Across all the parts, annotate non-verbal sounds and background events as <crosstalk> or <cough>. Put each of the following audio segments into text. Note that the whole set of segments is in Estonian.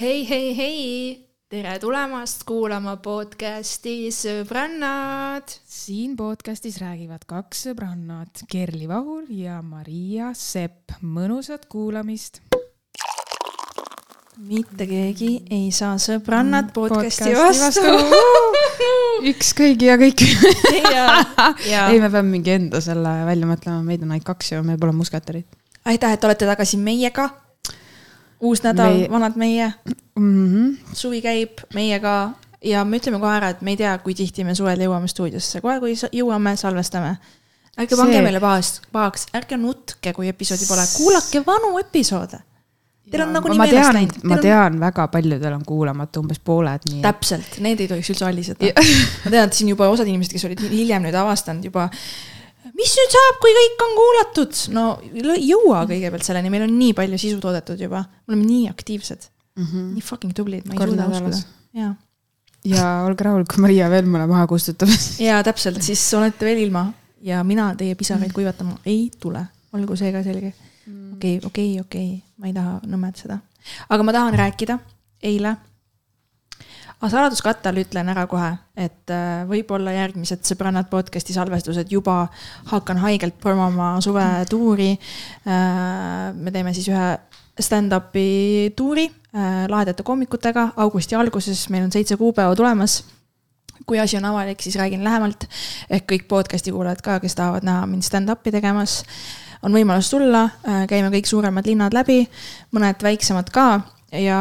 hei, hei, hei, tere tulemast kuulama podcasti Sõbrannad. siin podcastis räägivad kaks sõbrannat, Kerli Vahur ja Maria Sepp. mõnusat kuulamist. mitte keegi ei saa Sõbrannad mm, podcasti, podcasti vastu, vastu. <laughs> üks kõigi ja kõik ei, me peame mingi enda selle välja mõtlema, meid on ainult kaks ja meil pole musketärid. aitäh, et olete tagasi meiega uus nädal meie..., vanad meie mm. -hmm. suvi käib meiega ja me ütleme kohe ära, et me ei tea, kui tihti me suvel jõuame stuudiosse, kohe kui jõuame, salvestame. ärge pange See... meile pahast, pahaks, ärge nutke, kui episoodi pole, kuulake vanu episoode. Teil on nagunii meelest läinud. ma tean on..., väga paljudel on kuulamata, umbes pooled. täpselt, need ei tohiks üldse aliseda ma tean, et siin juba osad inimesed, kes olid hiljem nüüd avastanud juba mis nüüd saab, kui kõik on kuulatud? no jõua kõigepealt selleni, meil on nii palju sisu toodetud juba, me oleme nii aktiivsed. Mm, -hmm. nii fucking tublid, ma ei Kord suuda uskuda, jaa. ja olge rahul, kui Maria veel mõne maha kustutab. <laughs> jaa, täpselt, siis olete veel ilma. Ja mina teie pisaraid kuivatama ei tule, olgu see ka selge. Mm. okei, okei, okei, ma ei taha nõmetseda, aga ma tahan rääkida eile aga saladuskatte all ütlen ära kohe, et äh, võib-olla järgmised Sõbrannad podcast'i salvestused juba hakkan haigelt promoma suvetuuri. Äh, me teeme siis ühe stand-up'i tuuri äh, lahedate koomikutega augusti alguses, meil on seitse kuupäeva tulemas kui asi on avalik, siis räägin lähemalt. ehk kõik podcast'i kuulajad ka, kes tahavad näha mind stand-up'i tegemas, on võimalus tulla, käime kõik suuremad linnad läbi, mõned väiksemad ka ja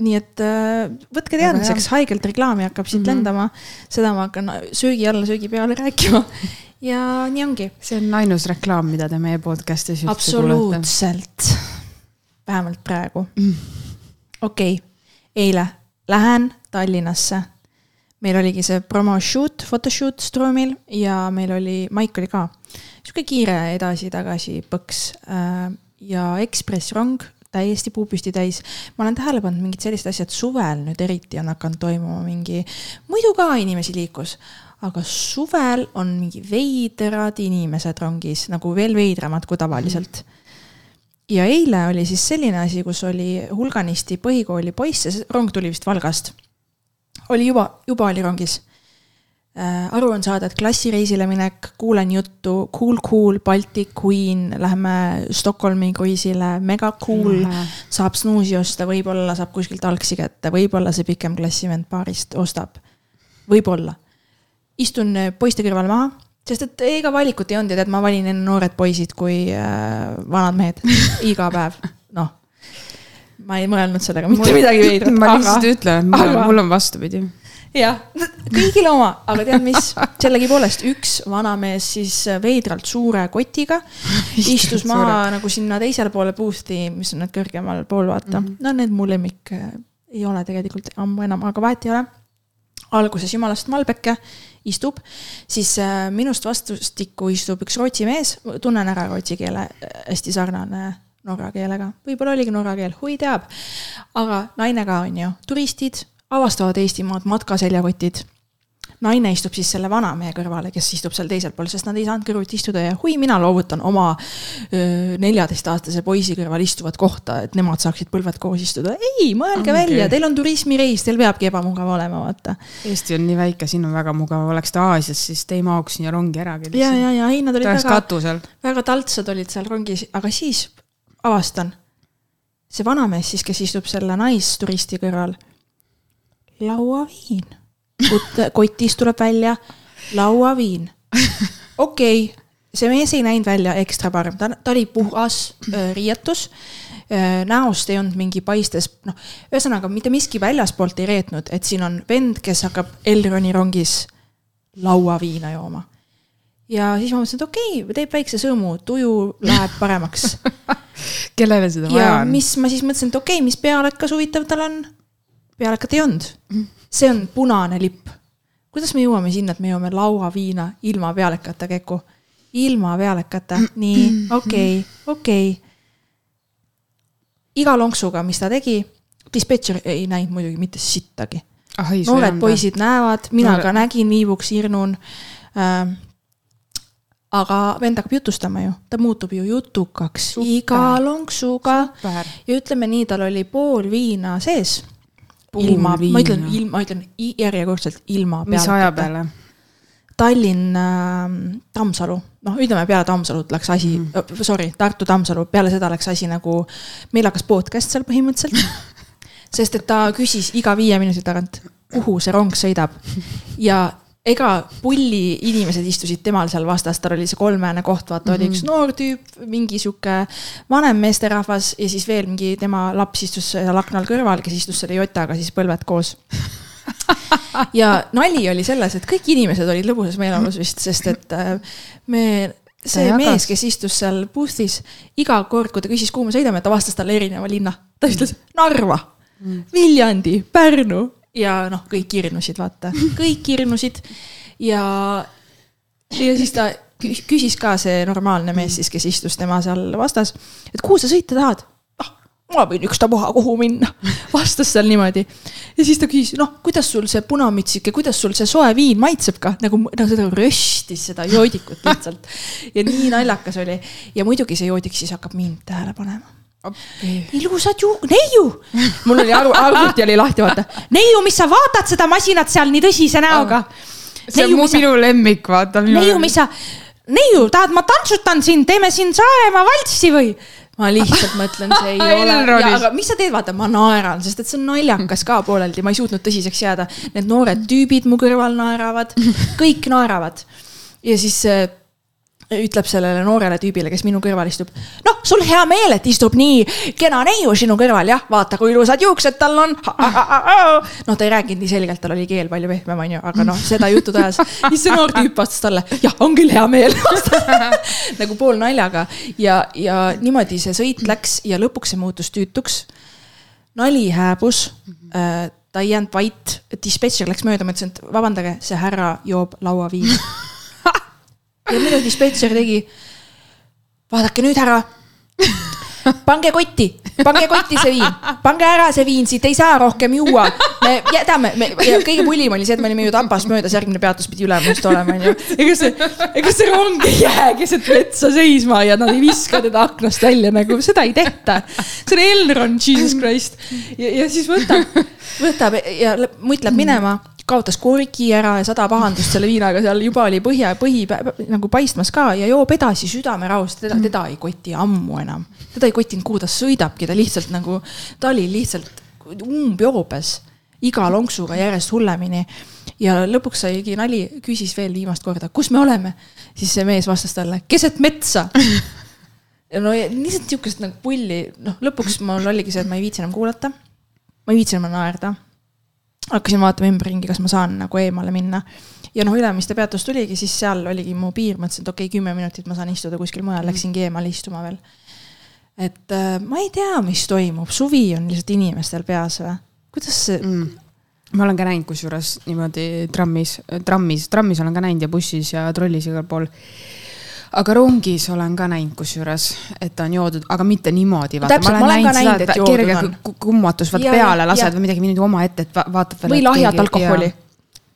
nii et äh, võtke teadmiseks, haigelt reklaami hakkab siit mm -hmm. lendama. seda ma hakkan söögi alla, söögi peale rääkima. ja nii ongi. see on ainus reklaam, mida te meie podcast'is absoluutselt. vähemalt praegu mm.. okei okay., eile lähen Tallinnasse. meil oligi see promo shoot, photoshoot Stromil ja meil oli, Maik oli ka. sihuke kiire edasi-tagasi põks äh, ja ekspressrong täiesti puupüsti täis. ma olen tähele pannud mingid sellised asjad, suvel nüüd eriti on hakanud toimuma mingi, muidu ka inimesi liikus, aga suvel on mingi veidrad inimesed rongis, nagu veel veidramad kui tavaliselt ja eile oli siis selline asi, kus oli hulganisti põhikooli poisse, rong tuli vist Valgast. oli juba, juba oli rongis aru on saada, et klassireisile minek, kuulen juttu, Cool Cool, Baltic Queen, läheme Stockholmi kruiisile, mega cool mm, -hmm. saab snuusi osta, võib-olla saab kuskilt algsi kätte, võib-olla see pikem klassivend baarist ostab. võib-olla. istun äh, poiste kõrval maha, sest et ega valikut ei olnud ja tead, ma valin enne noored poisid kui äh, vanad mehed <laughs> iga päev, noh ma ei mõelnud sellega mitte midagi <laughs> veidrat. ma lihtsalt ütlen, et mul on vastupidi jah, kõigil oma, aga tead mis, sellegipoolest üks vanamees siis veidralt suure kotiga <laughs> istus maha suure. nagu sinna teisele poole boost'i, mis on need kõrgemal pool, vaata mm. -hmm. no need mu lemmik äh, ei ole tegelikult ammu enam, aga vahet ei ole. alguses jumalast Malbeke istub, siis äh, minust vastustikku istub üks Rootsi mees, tunnen ära rootsi keele, äh, hästi sarnane norra keelega, võib-olla oligi norra keel, hui teab. aga naine ka, on ju, turistid avastavad Eestimaad matkaseljakotid. naine istub siis selle vanamehe kõrvale, kes istub seal teisel pool, sest nad ei saanud kõrvuti istuda ja hui, mina loovutan oma neljateistaastase poisi kõrval istuvat kohta, et nemad saaksid põlved koos istuda. ei, mõelge okay. välja, teil on turismireis, teil peabki ebamugav olema, vaata. Eesti on nii väike, siin on väga mugav, oleks ta Aasias, siis te ei mahuks sinna rongi ära. ja, ja, ja ei, nad olid väga, väga taltsad olid seal rongis, aga siis avastan see vanamees siis, kes istub selle naisturisti kõrval lauaviin. <laughs> kotist tuleb välja lauaviin. <laughs> okei okay., see mees ei näinud välja ekstra parem, ta, ta oli puhas äh, riietus äh,. näost ei olnud mingi paistes, noh, ühesõnaga mitte miski väljaspoolt ei reetnud, et siin on vend, kes hakkab Elroni rongis lauaviina jooma ja siis ma mõtlesin, et okei okay,, teeb väikse sõõmu, tuju läheb paremaks <laughs> kellele seda vaja on? mis ma siis mõtlesin, et okei okay,, mis pealekas huvitav tal on pealekat ei olnud. see on punane lipp. kuidas me jõuame sinna, et me joome lauaviina ilma pealekata, Keku? ilma pealekata, nii, okei okay,, okei okay.. iga lonksuga, mis ta tegi, dispetšer ei näinud muidugi mitte sittagi. noored poisid näevad, mina Noore... ka nägin, viibuks hirnun äh, aga vend hakkab jutustama ju, ta muutub ju jutukaks Super. iga lonksuga. ja ütleme nii, tal oli pool viina sees. Ilma, ma ütlen ilma, ma ütlen järjekordselt ilma. mis aja peale? Tallinn äh,, Tammsalu, noh, ütleme peale Tammsalut läks asi mm., sorry, Tartu Tammsalu, peale seda läks asi nagu, meil hakkas podcast seal põhimõtteliselt <laughs> sest et ta küsis iga viie minuti tagant, kuhu see rong sõidab ja ega pulli inimesed istusid temal seal vastas, tal oli see kolmene koht, vaata mm, -hmm. oli üks mhm. noor tüüp, mingi sihuke vanem meesterahvas ja siis veel mingi tema laps istus seal aknal kõrval, kes istus selle jotaga siis põlved koos <laughs> ja nali oli selles, et kõik inimesed olid lõbusas meeleolus vist, sest et äh, me see mees, kes istus seal booth'is, iga kord, kui ta küsis, kuhu me sõidame, ta vastas talle erineva linna. ta ütles Narva mm., Viljandi, Pärnu ja noh, kõik hirnusid, vaata, kõik hirnusid. ja, ja siis ta küsis ka see normaalne mees siis, kes istus tema seal vastas, et kuhu sa sõita tahad ma võin ükstapuha kuhu minna, vastas seal niimoodi. ja siis ta küsis, noh, kuidas sul see punamütsike, kuidas sul see soe viin maitseb ka, nagu, nagu seda röstis seda joodikut lihtsalt. ja nii naljakas oli ja muidugi see joodik siis hakkab mind tähele panema. Ilusad ju, neiu, <laughs> mul oli arv, arvuti oli lahti, vaata. neiu, mis sa vaatad seda masinat seal nii tõsise näoga. see on mu, minu lemmik, vaata. neiu, mis sa, neiu, tahad, ma tantsutan sind, teeme siin Saaremaa valssi või? ma lihtsalt mõtlen, see ei <laughs> ole, aga mis sa teed, vaata, ma naeran, sest et see on naljakas ka pooleldi, ma ei suutnud tõsiseks jääda. Need noored tüübid mu kõrval naeravad, <laughs> kõik naeravad. ja siis äh, ütleb sellele noorele tüübile, kes minu kõrval istub. noh, sul hea meel, et istub nii kena neiu sinu kõrval, jah, vaata, kui ilusad juuksed tal on. noh, ta ei rääkinud nii selgelt, tal oli keel palju pehmem, onju, aga noh, seda juttu ta ajas. <laughs> siis see noor tüüp vastas talle, jah, on küll hea meel <laughs> nagu poolnaljaga ja, ja niimoodi see sõit läks ja lõpuks see muutus tüütuks. nali hääbus äh, ta ei jäänud vait, dispetšer läks mööda, ma ütlesin, et vabandage, see härra joob lauaviina <laughs> ja mida dispetšer tegi? vaadake nüüd, härra. pange kotti, pange kotti see viin, pange ära see viin, siit ei saa rohkem juua. me jätame, me ja kõige pullim oli see, et me olime ju Tapast möödas, järgmine peatus pidi Ülemust olema, onju. ega see, ega see rong ei jää keset metsa seisma ja nad ei viska teda aknast välja nagu, seda ei tehta. see on Elron, jesus christ. ja, ja siis võtab, võtab ja mõtleb minema kaotas korgi ära ja sada pahandust selle viinaga, seal juba oli põhja, põhi nagu paistmas ka ja joob edasi südamerahust, teda, teda ei koti ammu enam. teda ei kotinud, kuhu ta sõidabki, ta lihtsalt nagu, ta oli lihtsalt umbjoobes iga lonksuga järjest hullemini. ja lõpuks saigi nali, küsis veel viimast korda, kus me oleme. siis see mees vastas talle, keset metsa <laughs> ja no lihtsalt sihukest nagu pulli, noh, lõpuks mul oligi see, et ma ei viitsi enam kuulata. ma ei viitsi enam naerda hakkasin vaatama ümberringi, kas ma saan nagu eemale minna. ja noh, Ülemiste peatus tuligi, siis seal oligi mu piir, mõtlesin, et okei okay,, kümme minutit ma saan istuda kuskil mujal, läksingi eemale istuma veel. et äh, ma ei tea, mis toimub, suvi on lihtsalt inimestel peas või? kuidas see mm.? ma olen ka näinud kusjuures niimoodi trammis, trammis, trammis olen ka näinud ja bussis ja trollis igal pool aga rongis olen ka näinud kusjuures, et ta on joodud, aga mitte niimoodi. on. kummatus, vaata peale lased või midagi niimoodi omaette, et vaatad. või lahjat alkoholi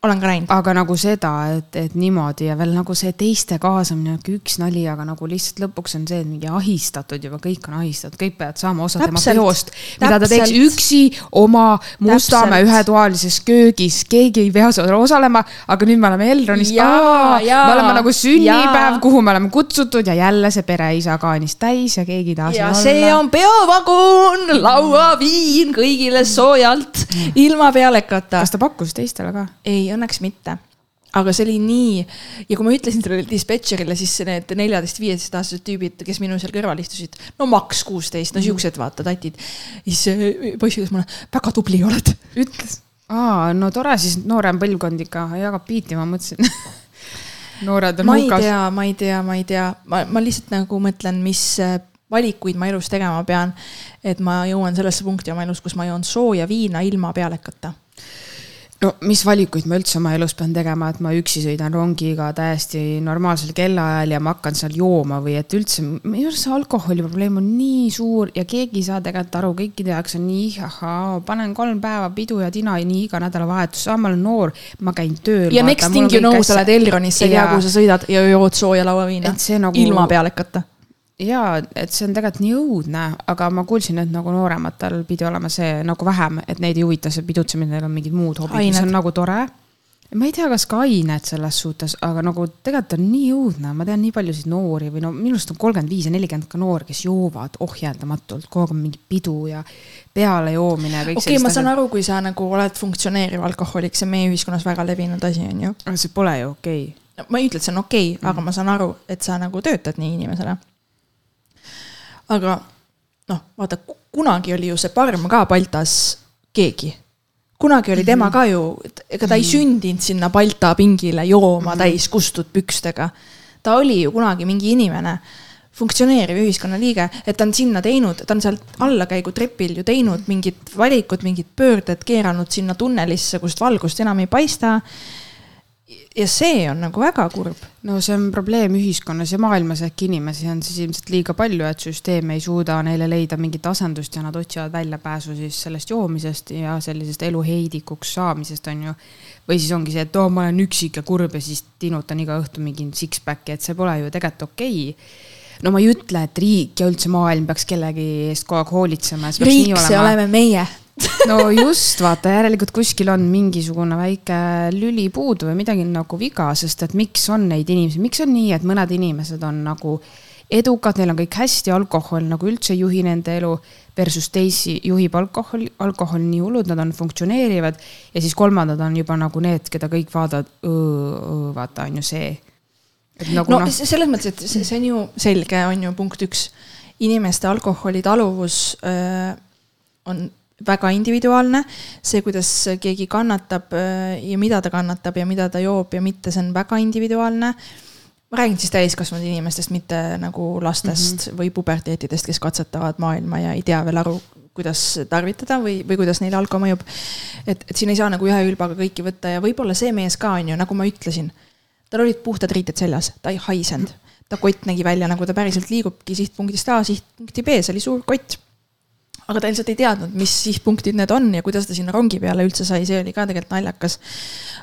olen ka näinud. aga nagu seda, et, et niimoodi ja veel nagu see teiste kaasamine, üks nali, aga nagu lihtsalt lõpuks on see, et mingi ahistatud juba, kõik on ahistatud, kõik peavad saama osa Täpselt. tema peost. mida ta teeks üksi oma Mustamäe ühetoalises köögis, keegi ei pea seal osalema, aga nüüd me oleme Elronis, me oleme nagu sünnipäev, kuhu me oleme kutsutud ja jälle see pereisa kaanis täis ja keegi ei taha siin olla. see on peovagun, lauaviin kõigile soojalt, ilma pealekata. kas ta pakkus teistele ka? ei õnneks mitte aga see oli nii ja kui ma ütlesin sellele dispetšerile, siis need neljateist-viieteistaastased tüübid, kes minu seal kõrval istusid, no maks kuusteist, no mhm. siuksed vaata tatid. siis poiss ütles mulle, väga tubli oled. ütles, aa, no tore siis noorem põlvkond ikka jagab biiti, ma mõtlesin <laughs> noored on hukas. ma ei tea, ma ei tea, ma ei tea, ma, ma lihtsalt nagu mõtlen, mis valikuid ma elus tegema pean. et ma jõuan sellesse punkti oma elus, kus ma joon sooja viina ilma pealekata no mis valikuid ma üldse oma elus pean tegema, et ma üksi sõidan rongiga täiesti normaalsel kellaajal ja ma hakkan seal jooma või et üldse, minu arust see alkoholi probleem on nii suur ja keegi ei saa tegelikult aru, kõikide jaoks on nii, ahhaa, panen kolm päeva pidu ja tina nii iga nädalavahetus, ma olen noor, ma käin tööl. ja vaata, next thing you know, sa oled Elronis, sa ei tea, kuhu sa sõidad ja jood sooja lauaviina. Nagu... ilma pealekata jaa, et see on tegelikult nii õudne, aga ma kuulsin, et nagu noorematel pidi olema see nagu vähem, et neid ei huvita see pidutsemine, neil on mingid muud hobid, mis on nagu tore. ma ei tea, kas ka ained selles suhtes, aga nagu tegelikult on nii õudne, ma tean nii paljusid noori või no minu arust on kolmkümmend viis ja nelikümmend ka noori, kes joovad ohjeldamatult, kogu aeg on mingi pidu ja pealejoomine ja kõik okei okay,, ma saan aru, kui sa nagu oled funktsioneeriv alkohoolik, see on meie ühiskonnas väga levinud asi, on ju. aga see pole ju okei okay. ma ei ütle, et see on okei okay, mm., aga ma saan aru, et sa nagu töötad nii inimesele aga noh, vaata kunagi oli ju see Parm ka Baltas keegi. kunagi oli tema mhm. ka ju, ega ta ei mhm. sündinud sinna Balta pingile jooma mhm. täis kustud pükstega. ta oli ju kunagi mingi inimene, funktsioneeriv ühiskonnaliige, et ta on sinna teinud, ta on sealt allakäigutrepil ju teinud mingid valikud, mingid pöörded, keeranud sinna tunnelisse, kust valgust enam ei paista ja see on nagu väga kurb. no see on probleem ühiskonnas ja maailmas äkki inimesi on siis ilmselt liiga palju, et süsteem ei suuda neile leida mingit asendust ja nad otsivad väljapääsu siis sellest joomisest ja sellisest elu heidikuks saamisest, on ju. või siis ongi see, et oo, ma olen üksik ja kurb ja siis tinutan iga õhtu mingi six-pack'i, et see pole ju tegelikult okei okay no ma ei ütle, et riik ja üldse maailm peaks kellegi eest kogu aeg hoolitsema. riik, see oleme meie <laughs> no just, vaata järelikult kuskil on mingisugune väike lüli puudu või midagi nagu viga, sest et miks on neid inimesi, miks on nii, et mõned inimesed on nagu edukad, neil on kõik hästi, alkohol nagu üldse ei juhi nende elu. Versus teisi juhib alkohol, alkohol nii hullud, nad on funktsioneerivad ja siis kolmandad on juba nagu need, keda kõik vaatavad, vaata on ju see. Nagu no, no selles mõttes, et see, see on ju selge, on ju punkt üks. inimeste alkoholitaluvus öö, on väga individuaalne. see, kuidas keegi kannatab äh, ja mida ta kannatab ja mida ta joob ja mitte, see on väga individuaalne. ma räägin siis täiskasvanud inimestest, mitte nagu lastest mm -hmm. või puberteetidest, kes katsetavad maailma ja ei tea veel aru, kuidas tarvitada või, või kuidas neile alko mõjub. et, et siin ei saa nagu ühe ülbaga kõiki võtta ja võib-olla see mees ka on ju, nagu ma ütlesin, tal olid puhtad riided seljas, ta ei haisenud ta kott nägi välja, nagu ta päriselt liigubki sihtpunktist A sihtpunkti B, see oli suur kott aga ta lihtsalt ei teadnud, mis sihtpunktid need on ja kuidas ta sinna rongi peale üldse sai, see oli ka tegelikult naljakas.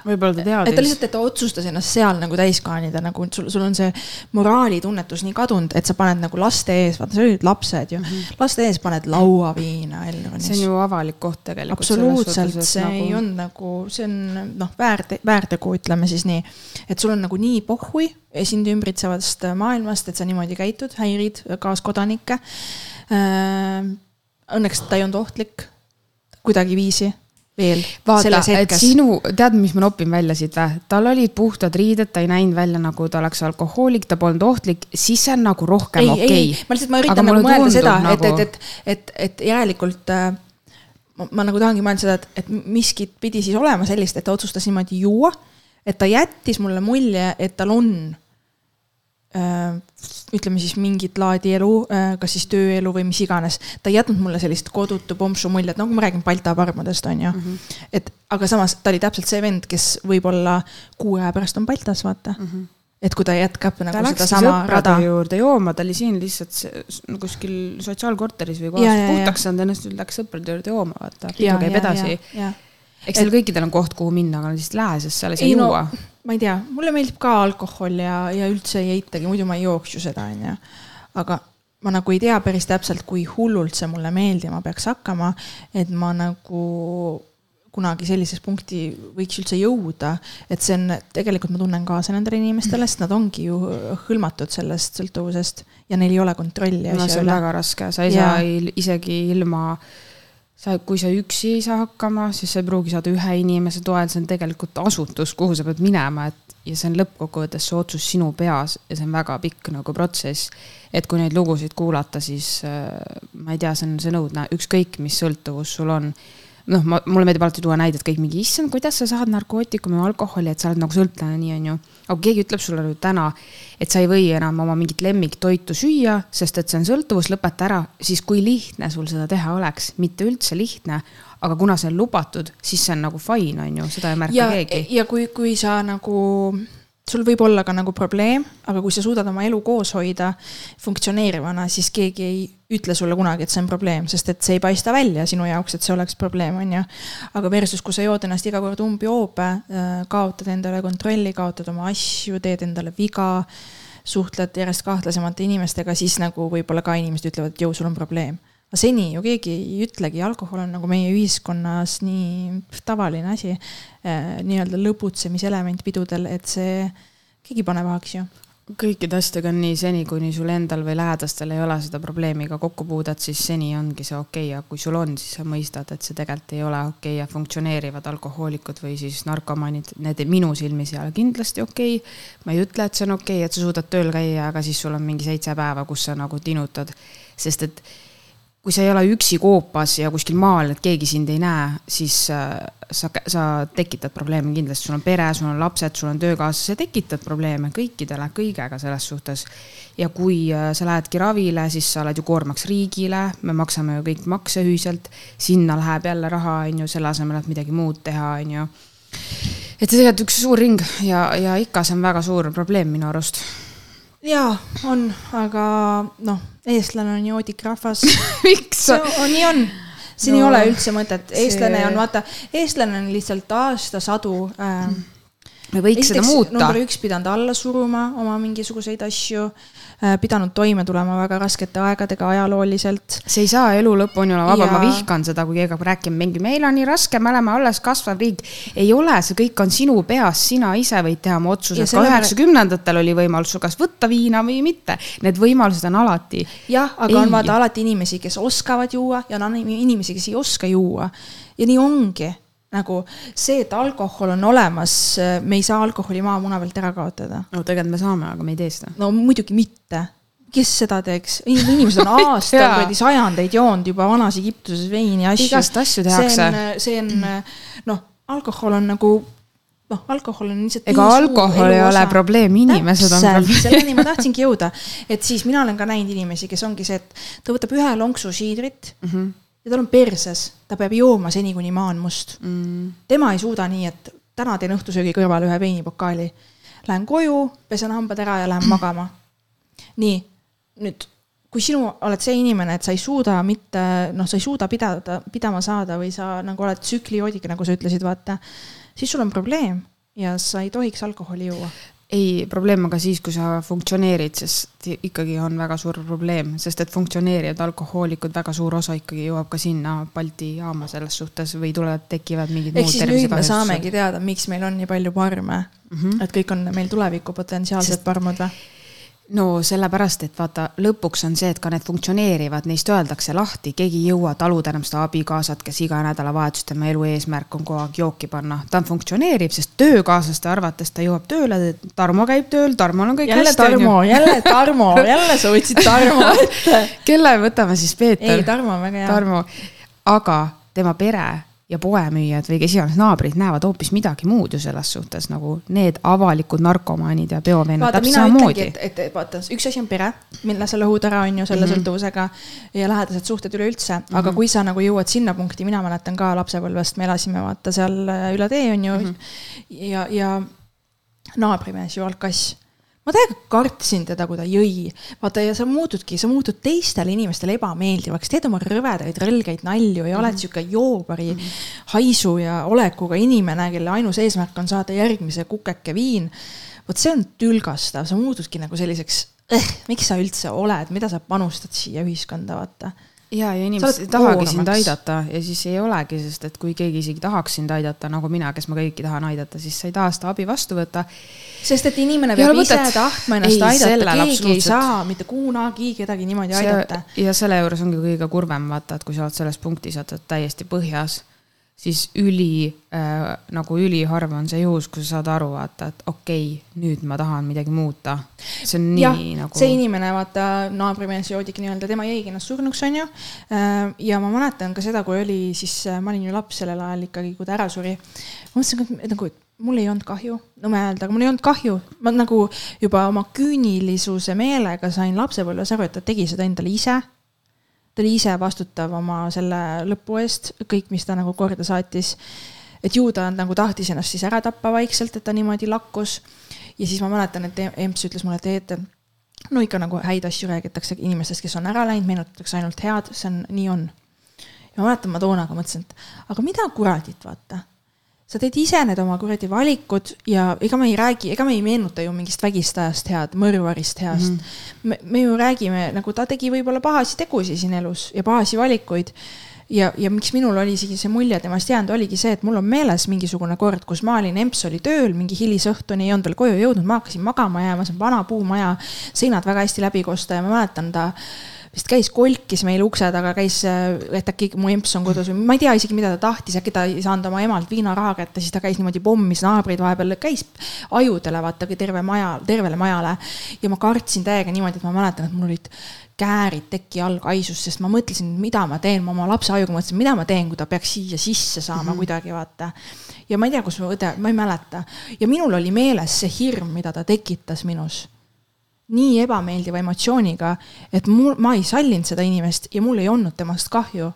võib-olla ta teadis. et ta lihtsalt, et ta otsustas ennast seal nagu täis kaanida, nagu sul, sul on see moraalitunnetus nii kadunud, et sa paned nagu laste ees, vaata, see olid lapsed ju mm, -hmm. laste ees paned lauaviina Elronis. see on ju avalik koht tegelikult. absoluutselt, see nagu... ei olnud nagu, see on noh, väärte-, väärtegu, ütleme siis nii. et sul on nagu nii pohhui sind ümbritsevast maailmast, et sa niimoodi käitud, häirid kaaskodanikke äh, õnneks ta ei olnud ohtlik kuidagiviisi veel. vaata, et sinu, tead, mis ma nopin välja siit või? tal olid puhtad riided, ta ei näinud välja nagu ta oleks alkohoolik, ta polnud ohtlik, siis see on nagu rohkem okei okay.. ma lihtsalt, ma üritan nagu mõelda seda nagu..., et, et, et, et, et järelikult äh, ma, ma nagu tahangi mõelda seda, et, et miskit pidi siis olema sellist, et ta otsustas niimoodi juua. et ta jättis mulle mulje, et tal on ütleme siis mingit laadi elu, äh, kas siis tööelu või mis iganes. ta ei jätnud mulle sellist kodutu pomsu muljet, nagu ma räägin Balta parmadest, on ju mm. -hmm. et aga samas ta oli täpselt see vend, kes võib-olla kuu aja pärast on Baltas, vaata mm. -hmm et kui ta jätkab nagu ta sedasama rada. juurde jooma, ta oli siin lihtsalt kuskil sotsiaalkorteris või kohas puhtaks saanud, ennast läks sõprade juurde jooma, vaata. pidu käib edasi. eks neil kõikidel on koht, kuhu minna, aga lihtsalt lähe, sest seal ei saa juua no, ma ei tea, mulle meeldib ka alkohol ja, ja üldse ei eitagi, muidu ma ei jooks ju seda, onju. aga ma nagu ei tea päris täpselt, kui hullult see mulle meeldima peaks hakkama, et ma nagu kunagi sellises punkti võiks üldse jõuda, et see on, tegelikult ma tunnen kaasa nendele inimestele, sest nad ongi ju hõlmatud sellest sõltuvusest ja neil ei ole kontrolli. no see on üle. väga raske, sa ei ja. saa isegi ilma äh, sa, kui sa üksi ei saa hakkama, siis sa ei pruugi saada ühe inimese toel, see on tegelikult asutus, kuhu sa pead minema, et ja see on lõppkokkuvõttes see otsus sinu peas ja see on väga pikk nagu protsess. et kui neid lugusid kuulata, siis äh, ma ei tea, see on, see on õudne, ükskõik mis sõltuvus sul on. Noh, ma, mulle meeldib alati tuua näidet kõik mingi, issand, kuidas sa saad narkootikumi või alkoholi, et sa oled nagu sõltlane, nii on ju. aga kui keegi ütleb sulle nüüd täna, et sa ei või enam oma mingit lemmiktoitu süüa, sest et see on sõltuvus, lõpeta ära, siis kui lihtne sul seda teha oleks, mitte üldse lihtne. aga kuna see on lubatud, siis see on nagu fine, on ju, seda ei märka keegi. ja kui, kui sa nagu sul võib olla ka nagu probleem, aga kui sa suudad oma elu koos hoida funktsioneerivana, siis keegi ei ütle sulle kunagi, et see on probleem, sest et see ei paista välja sinu jaoks, et see oleks probleem, on ju. aga versus, kui sa jood ennast iga kord umbjoobe, äh, kaotad endale kontrolli, kaotad oma asju, teed endale viga, suhtled järjest kahtlasemate inimestega, siis nagu võib-olla ka inimesed ütlevad, et jõu, sul on probleem aga seni ju keegi ei ütlegi, alkohol on nagu meie ühiskonnas nii tavaline asi äh,, nii-öelda lõbutsemiselement pidudel, et see, keegi pane pahaks ju. Kõikide asjadega on nii seni, kuni sul endal või lähedastel ei ole seda probleemiga kokkupuudet, siis seni ongi see okei. Okay., aga kui sul on, siis sa mõistad, et see tegelikult ei ole okei okay ja funktsioneerivad alkohoolikud või siis narkomaanid, need minu silmis ei ole kindlasti okei. Okay.. ma ei ütle, et see on okei okay,, et sa suudad tööl käia, aga siis sul on mingi seitse päeva, kus sa nagu tinutad, sest et kui sa ei ole üksi koopas ja kuskil maal, et keegi sind ei näe, siis äh, sa, sa tekitad probleeme kindlasti, sul on pere, sul on lapsed, sul on töökaaslased, sa tekitad probleeme kõikidele, kõigega selles suhtes. ja kui äh, sa lähedki ravile, siis sa oled ju koormaks riigile, me maksame ju kõik makse ühiselt, sinna läheb jälle raha, on ju, selle asemel, et midagi muud teha, on ju. et see tegelikult üks suur ring ja, ja ikka see on väga suur probleem minu arust jaa, on, aga noh, eestlane on joodik rahvas. <laughs> Miks? nii on, siin no, ei ole üldse mõtet, eestlane see... on vaata, eestlane on lihtsalt aastasadu äh, me võiks seda muuta. number üks pidanud alla suruma oma mingisuguseid asju Äh, pidanud toime tulema väga raskete aegadega ajalooliselt. see ei saa elu lõpuni olla vaba ja..., ma vihkan seda, kui keegi hakkab rääkima mingi, meil on nii raske, me oleme alles kasvav riik. ei ole, see kõik on sinu peas, sina ise võid teha oma otsused, ka üheksakümnendatel oli võimalus kas võtta viina või mitte. Need võimalused on alati. jah, aga ei. on vaata alati inimesi, kes oskavad juua ja on inimesi, kes ei oska juua. ja nii ongi nagu see, et alkohol on olemas, me ei saa alkoholi maamuna pealt ära kaotada. no tegelikult me saame, aga me ei tee seda. no muidugi mitte. kes seda teeks? <laughs> inimesed on aastaid, kuradi sajandeid joonud juba vanas Egiptuses veini ja asju. igast asju tehakse. see on, see on noh, alkohol on nagu noh, alkohol on lihtsalt. ega alkohol ei ole probleem, inimesed on probleem. selleni ma tahtsingi jõuda, et siis mina olen ka näinud inimesi, kes ongi see, et ta võtab ühe lonksu siidrit mm. -hmm ja tal on perses, ta peab jooma seni, kuni maa on must mm.. tema ei suuda nii, et täna teen õhtusöögi kõrvale ühe veinipokaali. Lähen koju, pesen hambad ära ja lähen magama. nii, nüüd kui sinu oled see inimene, et sa ei suuda mitte, noh, sa ei suuda pidada, pidama saada või sa nagu oled tsüklioodika, nagu sa ütlesid, vaata, siis sul on probleem ja sa ei tohiks alkoholi juua ei, probleem on ka siis, kui sa funktsioneerid, sest ikkagi on väga suur probleem, sest et funktsioneerivad alkohoolikud, väga suur osa ikkagi jõuab ka sinna Balti jaama selles suhtes või tulevad, tekivad mingid ehk siis nüüd me saamegi teada, miks meil on nii palju parme mm. -hmm. et kõik on meil tuleviku potentsiaalsed parmud või? No sellepärast, et vaata, lõpuks on see, et ka need funktsioneerivad, neist öeldakse lahti, keegi ei jõua taluda enam seda abikaasat, kes iga nädalavahetus tema elu eesmärk on kogu aeg jooki panna. ta funktsioneerib, sest töökaaslaste arvates ta jõuab tööle, Tarmo käib tööl, Tarmol on kõik jälle hästi. Tarmo, jälle Tarmo, jälle sa võtsid Tarmo <laughs> ette. kelle võtame siis, Peeter? ei, Tarmo on väga hea. Tarmo, aga tema pere ja poemüüjad või kes iganes naabrid näevad hoopis midagi muud ju selles suhtes nagu need avalikud narkomaanid ja peoveenad täpselt samamoodi. et, et, et vaata, üks asi on pere, mille sa lõhud ära, on ju, selle mm -hmm. sõltuvusega ja lähedased suhted üleüldse mm, -hmm. aga kui sa nagu jõuad sinna punkti, mina mäletan ka lapsepõlvest, me elasime vaata seal üle tee, on ju mm, -hmm. ja, ja naabrimees ju alkass ma täiega kartsin teda, kui ta jõi. vaata ja sa muutudki, sa muutud teistele inimestele ebameeldivaks, teed oma rõvedaid, rõlgeid nalju ja oled mm -hmm. sihuke joobari mm -hmm. haisu ja olekuga inimene, kelle ainus eesmärk on saada järgmise kukeke viin. vot see on tülgastav, sa muutudki nagu selliseks eh,, miks sa üldse oled, mida sa panustad siia ühiskonda, vaata ja, ja inimesed ei tahagi sind aidata ja siis ei olegi, sest et kui keegi isegi tahaks sind aidata, nagu mina, kes ma kõiki tahan aidata, siis sa ei taha seda abi vastu võtta. Sest et inimene peab ise tahtma ennast ei, aidata, keegi ei saa mitte kunagi kedagi niimoodi see, aidata. ja selle juures ongi kõige kurvem vaata, et kui sa oled selles punktis, et oled täiesti põhjas siis üli äh, nagu üliharva on see juhus, kus sa saad aru, vaata, et okei okay,, nüüd ma tahan midagi muuta. see on nii ja, nagu. see inimene, vaata, naabrimees joodigi nii-öelda, tema jäigi ennast surnuks, on ju. Äh, ja ma mäletan ka seda, kui oli siis, äh, ma olin ju laps sellel ajal ikkagi, kui ta ära suri. ma mõtlesin, et nagu, et mul ei olnud kahju, nõme öelda, aga mul ei olnud kahju. ma nagu juba oma küünilisuse meelega sain lapsepõlves aru, et ta tegi seda endale ise ta oli ise vastutav oma selle lõpu eest, kõik, mis ta nagu korda saatis. et ju ta nagu tahtis ennast siis ära tappa vaikselt, et ta niimoodi lakkus. ja siis ma mäletan, et EMS ütles mulle, et, et no ikka nagu häid asju räägitakse inimestest, kes on ära läinud, meenutatakse ainult head, see on, nii on. ja ma mäletan, ma toona ka mõtlesin, et aga mida kuradit, vaata sa teed ise need oma kuradi valikud ja ega me ei räägi, ega me ei meenuta ju mingist vägistajast head, mõrvarist heast mm. -hmm. me, me ju räägime, nagu ta tegi võib-olla pahasi tegusid siin elus ja pahasi valikuid. ja, ja miks minul oli isegi see mulje temast jäänud, oligi see, et mul on meeles mingisugune kord, kus ma olin, emps oli tööl mingi hilisõhtuni, ei olnud veel koju jõudnud, ma hakkasin magama jääma, see on vana puumaja, seinad väga hästi läbi kosta ja ma mäletan ta vist käis, kolkis meil ukse taga, käis, et äkki mu emps on kodus või ma ei tea isegi, mida ta tahtis, äkki ta ei saanud oma emalt viinaraha kätte, siis ta käis niimoodi pommis naabreid vahepeal, käis ajudele vaata terve maja, tervele majale. ja ma kartsin täiega niimoodi, et ma mäletan, et mul olid käärid teki all kaisus, sest ma mõtlesin, mida ma teen, ma oma lapse ajuga mõtlesin, mida ma teen, kui ta peaks siia sisse saama mm -hmm. kuidagi vaata. ja ma ei tea, kus mu õde, ma ei mäleta ja minul oli meeles see hirm, mida ta tekitas minus nii ebameeldiva emotsiooniga, et mul, ma ei sallinud seda inimest ja mul ei olnud temast kahju.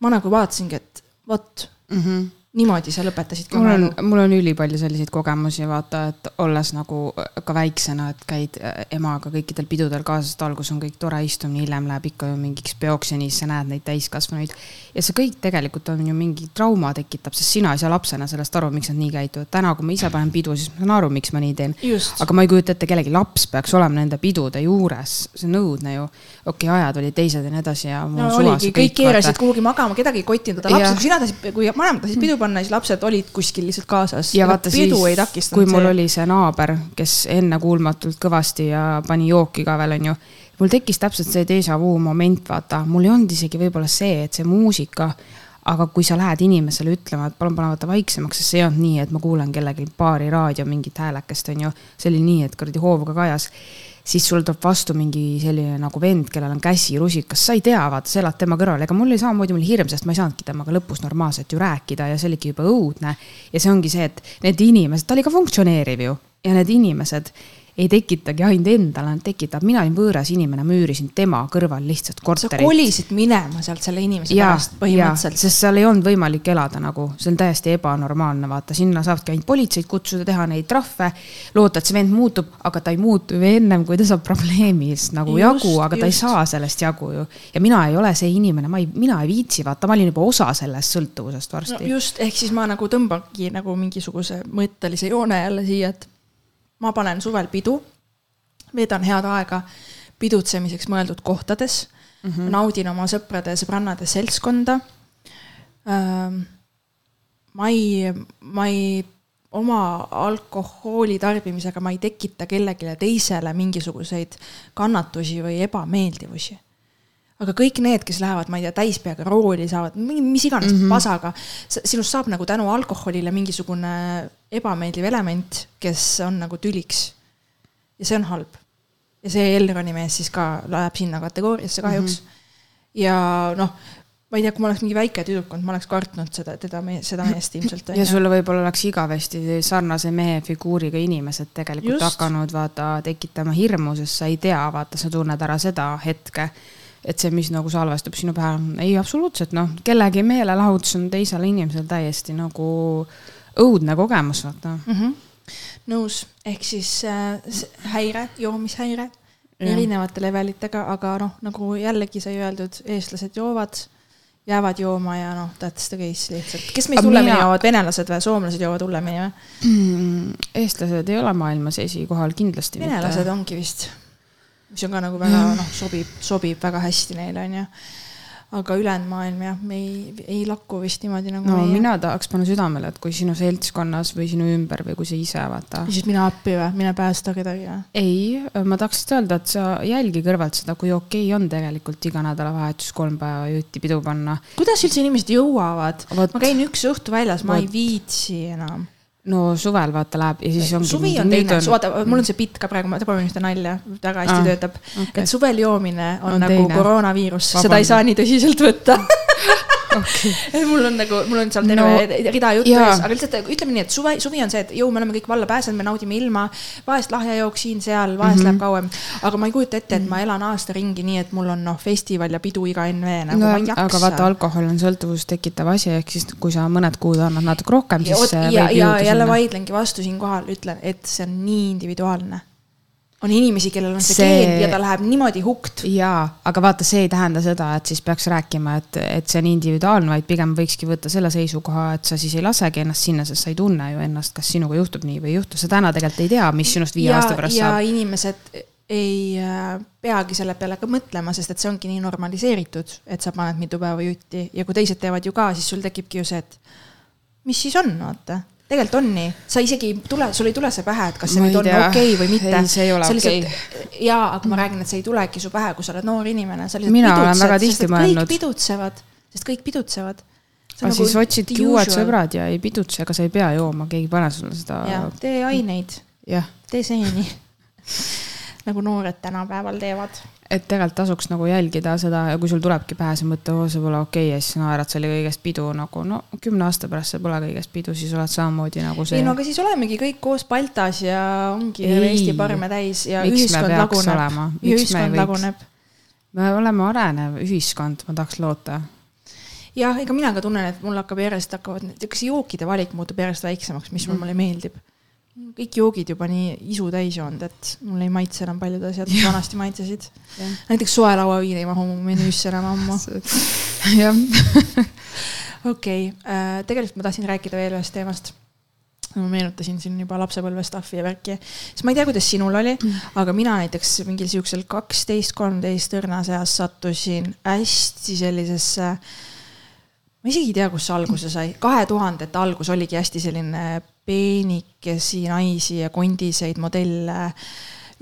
ma nagu vaatasingi, et vot mm. -hmm niimoodi sa lõpetasidki mul on, mul on ülipalju selliseid kogemusi, vaata, et olles nagu ka väiksena, et käid äh, emaga kõikidel pidudel kaasas, et alguses on kõik tore istumine, hiljem läheb ikka ju mingiks peoks ja siis sa näed neid täiskasvanuid. ja see kõik tegelikult on ju mingi trauma tekitab, sest sina ei saa lapsena sellest aru, miks nad nii käituvad. täna, kui ma ise panen pidu, siis ma saan aru, miks ma nii teen. aga ma ei kujuta ette, kellegi laps peaks olema nende pidude juures, see on õudne ju. okei okay,, ajad olid teised ja nii edasi ja. no oligi, kõik keerasid kuhugi magama, kedagi ei kottinud, lapsed, kui sina tahtsid, kui vanemad tahtsid pidu panna, siis lapsed olid kuskil lihtsalt kaasas. ja vaata siis, kui mul see. oli see naaber, kes ennekuulmatult kõvasti ja pani jooki ka veel, onju. mul tekkis täpselt see déjà vu moment, vaata, mul ei olnud isegi võib-olla see, et see muusika aga kui sa lähed inimesele ütlema, et palun pane vaata vaiksemaks, sest see ei olnud nii, et ma kuulan kellelgi paari raadio mingit häälekest, onju. see oli nii, et kuradi hoovuga kajas siis sul tuleb vastu mingi selline nagu vend, kellel on käsi rusikas, sa ei tea, vaata, sa elad tema kõrval, ega mul oli samamoodi, mul oli hirm, sest ma ei saanudki temaga lõpus normaalselt ju rääkida ja see oligi juba õudne. ja see ongi see, et need inimesed, ta oli ka funktsioneeriv ju ja need inimesed ei tekitagi ainult endale, tekitab, mina olin võõras inimene, ma üürisin tema kõrval lihtsalt korterit. sa kolisid minema sealt selle inimese ja, pärast põhimõtteliselt. sest seal ei olnud võimalik elada nagu, see on täiesti ebanormaalne, vaata, sinna saabki ainult politseid kutsuda, teha neid trahve. loota, et see vend muutub, aga ta ei muutu ju ennem, kui ta saab probleemist nagu just, jagu, aga just. ta ei saa sellest jagu ju. ja mina ei ole see inimene, ma ei, mina ei viitsi, vaata, ma olin juba osa sellest sõltuvusest varsti no,. just, ehk siis ma nagu tõmbangi nagu mingisuguse mõttelise joone jälle siia, et ma panen suvel pidu, veedan head aega pidutsemiseks mõeldud kohtades mm, -hmm. naudin oma sõprade ja sõbrannade seltskonda. ma ei, ma ei, oma alkoholi tarbimisega ma ei tekita kellelegi teisele mingisuguseid kannatusi või ebameeldivusi aga kõik need, kes lähevad, ma ei tea, täispeaga rooli saavad, mis iganes mm -hmm. pasaga, sinust saab nagu tänu alkoholile mingisugune ebameeldiv element, kes on nagu tüliks. ja see on halb. ja see Elroni mees siis ka läheb sinna kategooriasse kahjuks mm. -hmm. ja noh, ma ei tea, kui ma oleks mingi väike tüdruk olnud, ma oleks kartnud seda, teda, seda meest ilmselt. ja sulle võib-olla oleks igavesti sarnase mehe figuuriga inimesed tegelikult Just. hakanud vaata tekitama hirmu, sest sa ei tea, vaata, sa tunned ära seda hetke et see, mis nagu salvestub sinu pähe, ei absoluutselt noh, kellegi meelelahutus on teisele inimesele täiesti nagu õudne kogemus, vaata mm. -hmm. nõus, ehk siis äh, häire, joomishäire erinevate levelitega, aga noh, nagu jällegi sai öeldud, eestlased joovad, jäävad jooma ja noh, that's the case lihtsalt. kes meist hullemini mina... joovad, venelased või soomlased joovad hullemini või mm,? eestlased ei ole maailmas esikohal kindlasti. venelased mitte. ongi vist mis on ka nagu väga noh, sobib, sobib väga hästi neile, onju. aga ülejäänud maailm jah, me ei, ei lakku vist niimoodi nagu no meie. mina tahaks panna südamele, et kui sinu seltskonnas või sinu ümber või kui sa ise vaata. siis mine appi või, mine päästa kedagi või? ei, ma tahaks lihtsalt öelda, et sa jälgi kõrvalt seda, kui okei okay on tegelikult iga nädalavahetus kolm päeva jutti pidu panna. kuidas üldse inimesed jõuavad? ma käin üks õhtu väljas, ma ei viitsi enam no suvel vaata läheb ja siis ongi. suvi on teine, vaata mul on see bitt ka praegu, ma proovin ühte nalja, väga hästi ah, töötab. Okay.. et suvel joomine on, on nagu teine. koroonaviirus, seda ei saa nii tõsiselt võtta <laughs> <laughs> okay. <laughs> mul on nagu, mul on seal terve no, rida juttu ees, aga lihtsalt ütleme nii, et suve, suvi on see, et jõu, me oleme kõik valla pääsenud, me naudime ilma. vahest lahjajook siin-seal, vahest mm -hmm. läheb kauem. aga ma ei kujuta ette, et ma elan aasta ringi nii, et mul on noh, festival ja pidu iga NV nagu no, ma ei jaksa. aga vaata, alkohol on sõltuvust tekitav asi, ehk siis kui sa mõned kuud annad natuke rohkem, siis. ja, ja, ja jälle vaidlengi vastu siinkohal, ütlen, et see on nii individuaalne on inimesi, kellel on see, see geen ja ta läheb niimoodi hukt. jaa, aga vaata, see ei tähenda seda, et siis peaks rääkima, et, et see on individuaalne, vaid pigem võikski võtta selle seisukoha, et sa siis ei lasegi ennast sinna, sest sa ei tunne ju ennast, kas sinuga juhtub nii või ei juhtu, sa täna tegelikult ei tea, mis sinust viie ja, aasta pärast ja saab. inimesed ei äh, peagi selle peale ka mõtlema, sest et see ongi nii normaliseeritud, et sa paned mitu päeva jutti ja kui teised teevad ju ka, siis sul tekibki ju see, et mis siis on, vaata tegelikult on nii, sa isegi ei tule, sul ei tule see pähe, et kas see ma nüüd on okei okay või mitte. ei, see ei ole okei okay.. jaa, aga ma räägin, et see ei tulegi su pähe, kui sa oled noor inimene, sa lihtsalt mina olen väga tihti mõelnud. kõik pidutsevad, sest kõik pidutsevad. aga nagu siis otsidki uued sõbrad ja ei pidutse, aga sa ei pea jooma, keegi ei pane sulle seda. tee aineid. tee seeni <laughs> nagu noored tänapäeval teevad et tegelikult tasuks nagu jälgida seda ja kui sul tulebki pähe see mõte, oo, see pole okei okay, ja siis naerad, see oli kõigest pidu nagu no kümne aasta pärast see pole kõigest pidu, siis oled samamoodi nagu see. ei no aga siis olemegi kõik koos Baltas ja ongi ei, Eesti parme täis ja Miks ühiskond laguneb. ja ühiskond laguneb. me oleme arenev ühiskond, ma tahaks loota jah, ega mina ka tunnen, et mul hakkab järjest hakkavad, niisuguse jookide valik muutub järjest väiksemaks, mis mm. mulle meeldib kõik joogid juba nii isu täis joonud, et mulle ei maitse enam paljud asjad, mis vanasti maitsesid. näiteks soe lauaviin ei mahu mu menüüsse enam ammu. <laughs> <laughs> jah. <laughs> okei, äh, tegelikult ma tahtsin rääkida veel ühest teemast. ma meenutasin siin juba lapsepõlve stuff'i ja värki, siis ma ei tea, kuidas sinul oli mm., aga mina näiteks mingil siuksel kaksteist, kolmteist õrnas eas sattusin hästi sellisesse ma isegi ei tea, kust see alguse sai, kahe tuhandete algus oligi hästi selline peenikesi naisi ja kondiseid modelle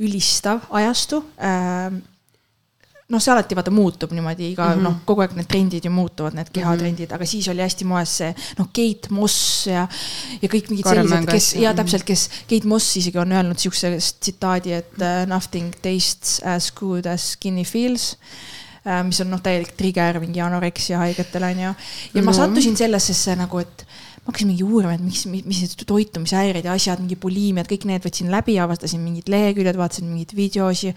ülistav ajastu. Ähm, noh, see alati vaata muutub niimoodi iga mm -hmm. noh, kogu aeg need trendid ju muutuvad, need kehatrendid mm, -hmm. aga siis oli hästi moes see noh, Kate Moss ja, ja kõik mingid sellised, kes ja täpselt, kes Kate Moss isegi on öelnud siukse tsitaadi, et uh, nothing tastes as good as skinny feels uh, mis on noh, täielik trigger mingi anoreksia haigetele onju. ja mm -hmm. ma sattusin sellesse nagu, et ma hakkasin mingi uurima, et miks, mis, mis need toitumishäired ja asjad, mingi buliimiad, kõik need võtsin läbi, avastasin mingid leheküljed, vaatasin mingeid videosi.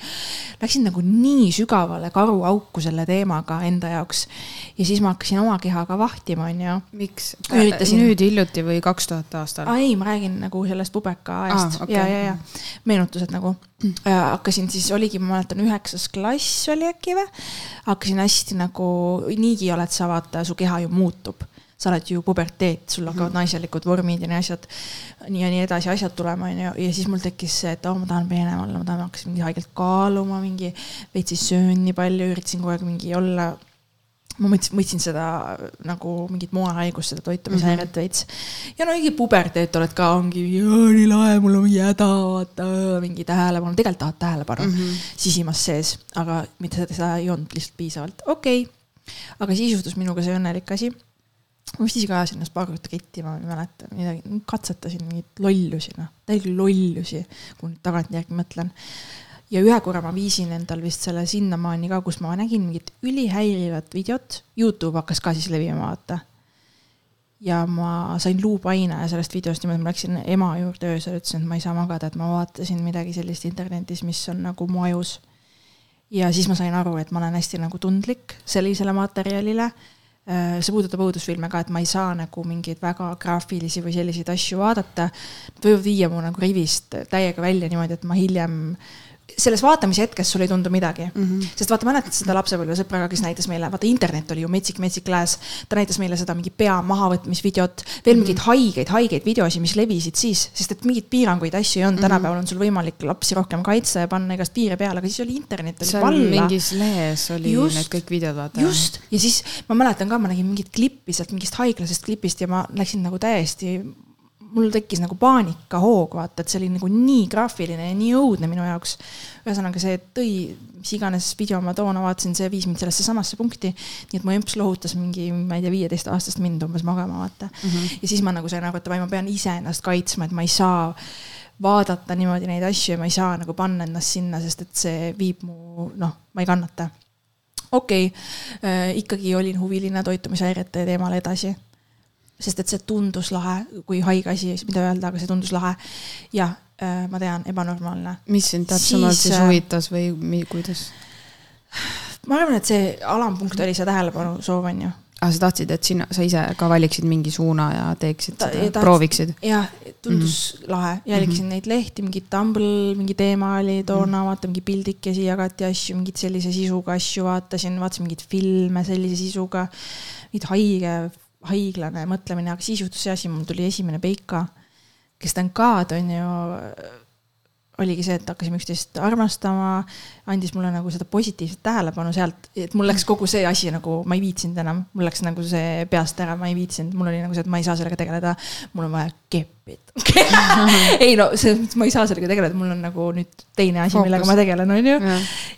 Läksin nagu nii sügavale karuauku selle teemaga enda jaoks. ja siis ma hakkasin oma kehaga vahtima, onju. miks? Üritasin... nüüd hiljuti või kaks tuhat aastal? ei, ma räägin nagu sellest pubeka ajast ah, okay. ja, ja, ja meenutused nagu mm.. hakkasin siis, oligi, ma mäletan, üheksas klass oli äkki või? hakkasin hästi nagu, niigi oled sa vaata, su keha ju muutub sa oled ju puberteet, sul hakkavad mm -hmm. naiselikud vormid ja nii asjad, nii ja nii edasi asjad tulema, onju. ja siis mul tekkis see, et oh, ma tahan peenem olla, ma tahan, hakkasin mingi haigelt kaaluma, mingi veits ei söönud nii palju, üritasin kogu aeg mingi olla ma mõtlesin, mõtlesin seda nagu mingit moehaigust, seda toitumishäiret mm -hmm. veits. ja no mingi puberteet oled ka, ongi nii lahe, mul on mingi häda, vaata, mingi tähelepanu, tegelikult tahad tähelepanu mm -hmm. sisimas sees, aga mitte seda, seda ei olnud lihtsalt piisavalt, okei okay.. aga siis juhtus minuga see õnnelik asi ma vist isegi ajasin ennast paar korda ketti, ma ei mäleta, midagi, katsetasin mingeid lollusi, noh, täiega lollusi, kui nüüd tagantjärgi mõtlen. ja ühe korra ma viisin endal vist selle sinnamaani ka, kus ma nägin mingit ülihäirivat videot, Youtube hakkas ka siis levima, vaata. ja ma sain luupaine sellest videost niimoodi, ma läksin ema juurde öösel, ütlesin, et ma ei saa magada, et ma vaatasin midagi sellist internetis, mis on nagu mu ajus. ja siis ma sain aru, et ma olen hästi nagu tundlik sellisele materjalile see puudutab õudusfilme ka, et ma ei saa nagu mingeid väga graafilisi või selliseid asju vaadata. Nad võivad viia mu nagu rivist täiega välja niimoodi, et ma hiljem selles vaatamise hetkes sul ei tundu midagi mm. -hmm. sest vaata, mäletad seda lapsepõlvesõpraga, kes näitas meile, vaata internet oli ju metsik, metsik lääs. ta näitas meile seda mingi pea mahavõtmisvideot, veel mingeid mm -hmm. haigeid, haigeid videosi, mis levisid siis, sest et mingeid piiranguid, asju ei olnud mm. -hmm. tänapäeval on sul võimalik lapsi rohkem kaitsta ja panna igast piire peale, aga siis oli internet oli seal valla. mingis lehes oli just, need kõik videod, vaata. just, ja siis ma mäletan ka, ma nägin mingit klippi sealt mingist haiglasest klipist ja ma läksin nagu täiesti mul tekkis nagu paanikahoog, vaata, et see oli nagu nii graafiline ja nii õudne minu jaoks. ühesõnaga, see tõi, mis iganes video ma toona vaatasin, see viis mind sellesse samasse punkti. nii et mu emps lohutas mingi, ma ei tea, viieteistaastast mind umbes magama, vaata mm. -hmm. ja siis ma nagu sain aru, et davai, ma pean iseennast kaitsma, et ma ei saa vaadata niimoodi neid asju ja ma ei saa nagu panna ennast sinna, sest et see viib mu, noh, ma ei kannata okei okay, äh,, ikkagi olin huviline toitumishäirete teemal edasi sest et see tundus lahe, kui haige asi, mida öelda, aga see tundus lahe. jah äh,, ma tean, ebanormaalne. mis sind täpsemalt siis, siis äh, huvitas või mi, kuidas? ma arvan, et see alampunkt oli see tähelepanu soov, on ju. aa, ah, sa tahtsid, et sina, sa ise ka valiksid mingi suuna ja teeksid Ta, seda, prooviksid? jah, tundus mm -hmm. lahe, jälgisin mm -hmm. neid lehti, mingi Tumble, mingi teema oli toona mm, -hmm. vaata mingi pildikesi jagati asju, mingeid sellise sisuga asju vaatasin, vaatasin mingeid filme sellise sisuga. mingid haige haiglane mõtlemine, aga siis juhtus see asi, mul tuli esimene Peika, kes ta on ka, ta on ju, oligi see, et hakkasime üksteist armastama, andis mulle nagu seda positiivset tähelepanu sealt, et mul läks kogu see asi nagu, ma ei viitsinud enam, mul läks nagu see peast ära, ma ei viitsinud, mul oli nagu see, et ma ei saa sellega tegeleda, mul on vaja keppida <laughs> ei no selles mõttes ma ei saa sellega tegeleda, mul on nagu nüüd teine asi, millega ma tegelen, on ju.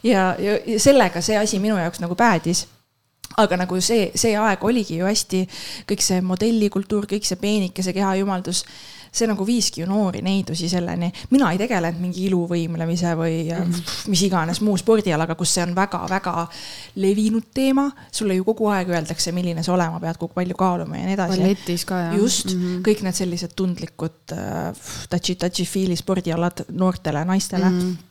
ja, ja, ja sellega see asi minu jaoks nagu päädis aga nagu see, see aeg oligi ju hästi, kõik see modellikultuur, kõik see peenikese keha jumaldus, see nagu viiski ju noori neidusi selleni. mina ei tegelenud mingi iluvõimlemise või mm. mis iganes muu spordialaga, kus see on väga-väga levinud teema. sulle ju kogu aeg öeldakse, milline sa olema pead, kui palju kaaluma ja nii edasi. balletis ka jah. just mm, -hmm. kõik need sellised tundlikud äh, touchy-touchy-feely spordialad noortele naistele mm. -hmm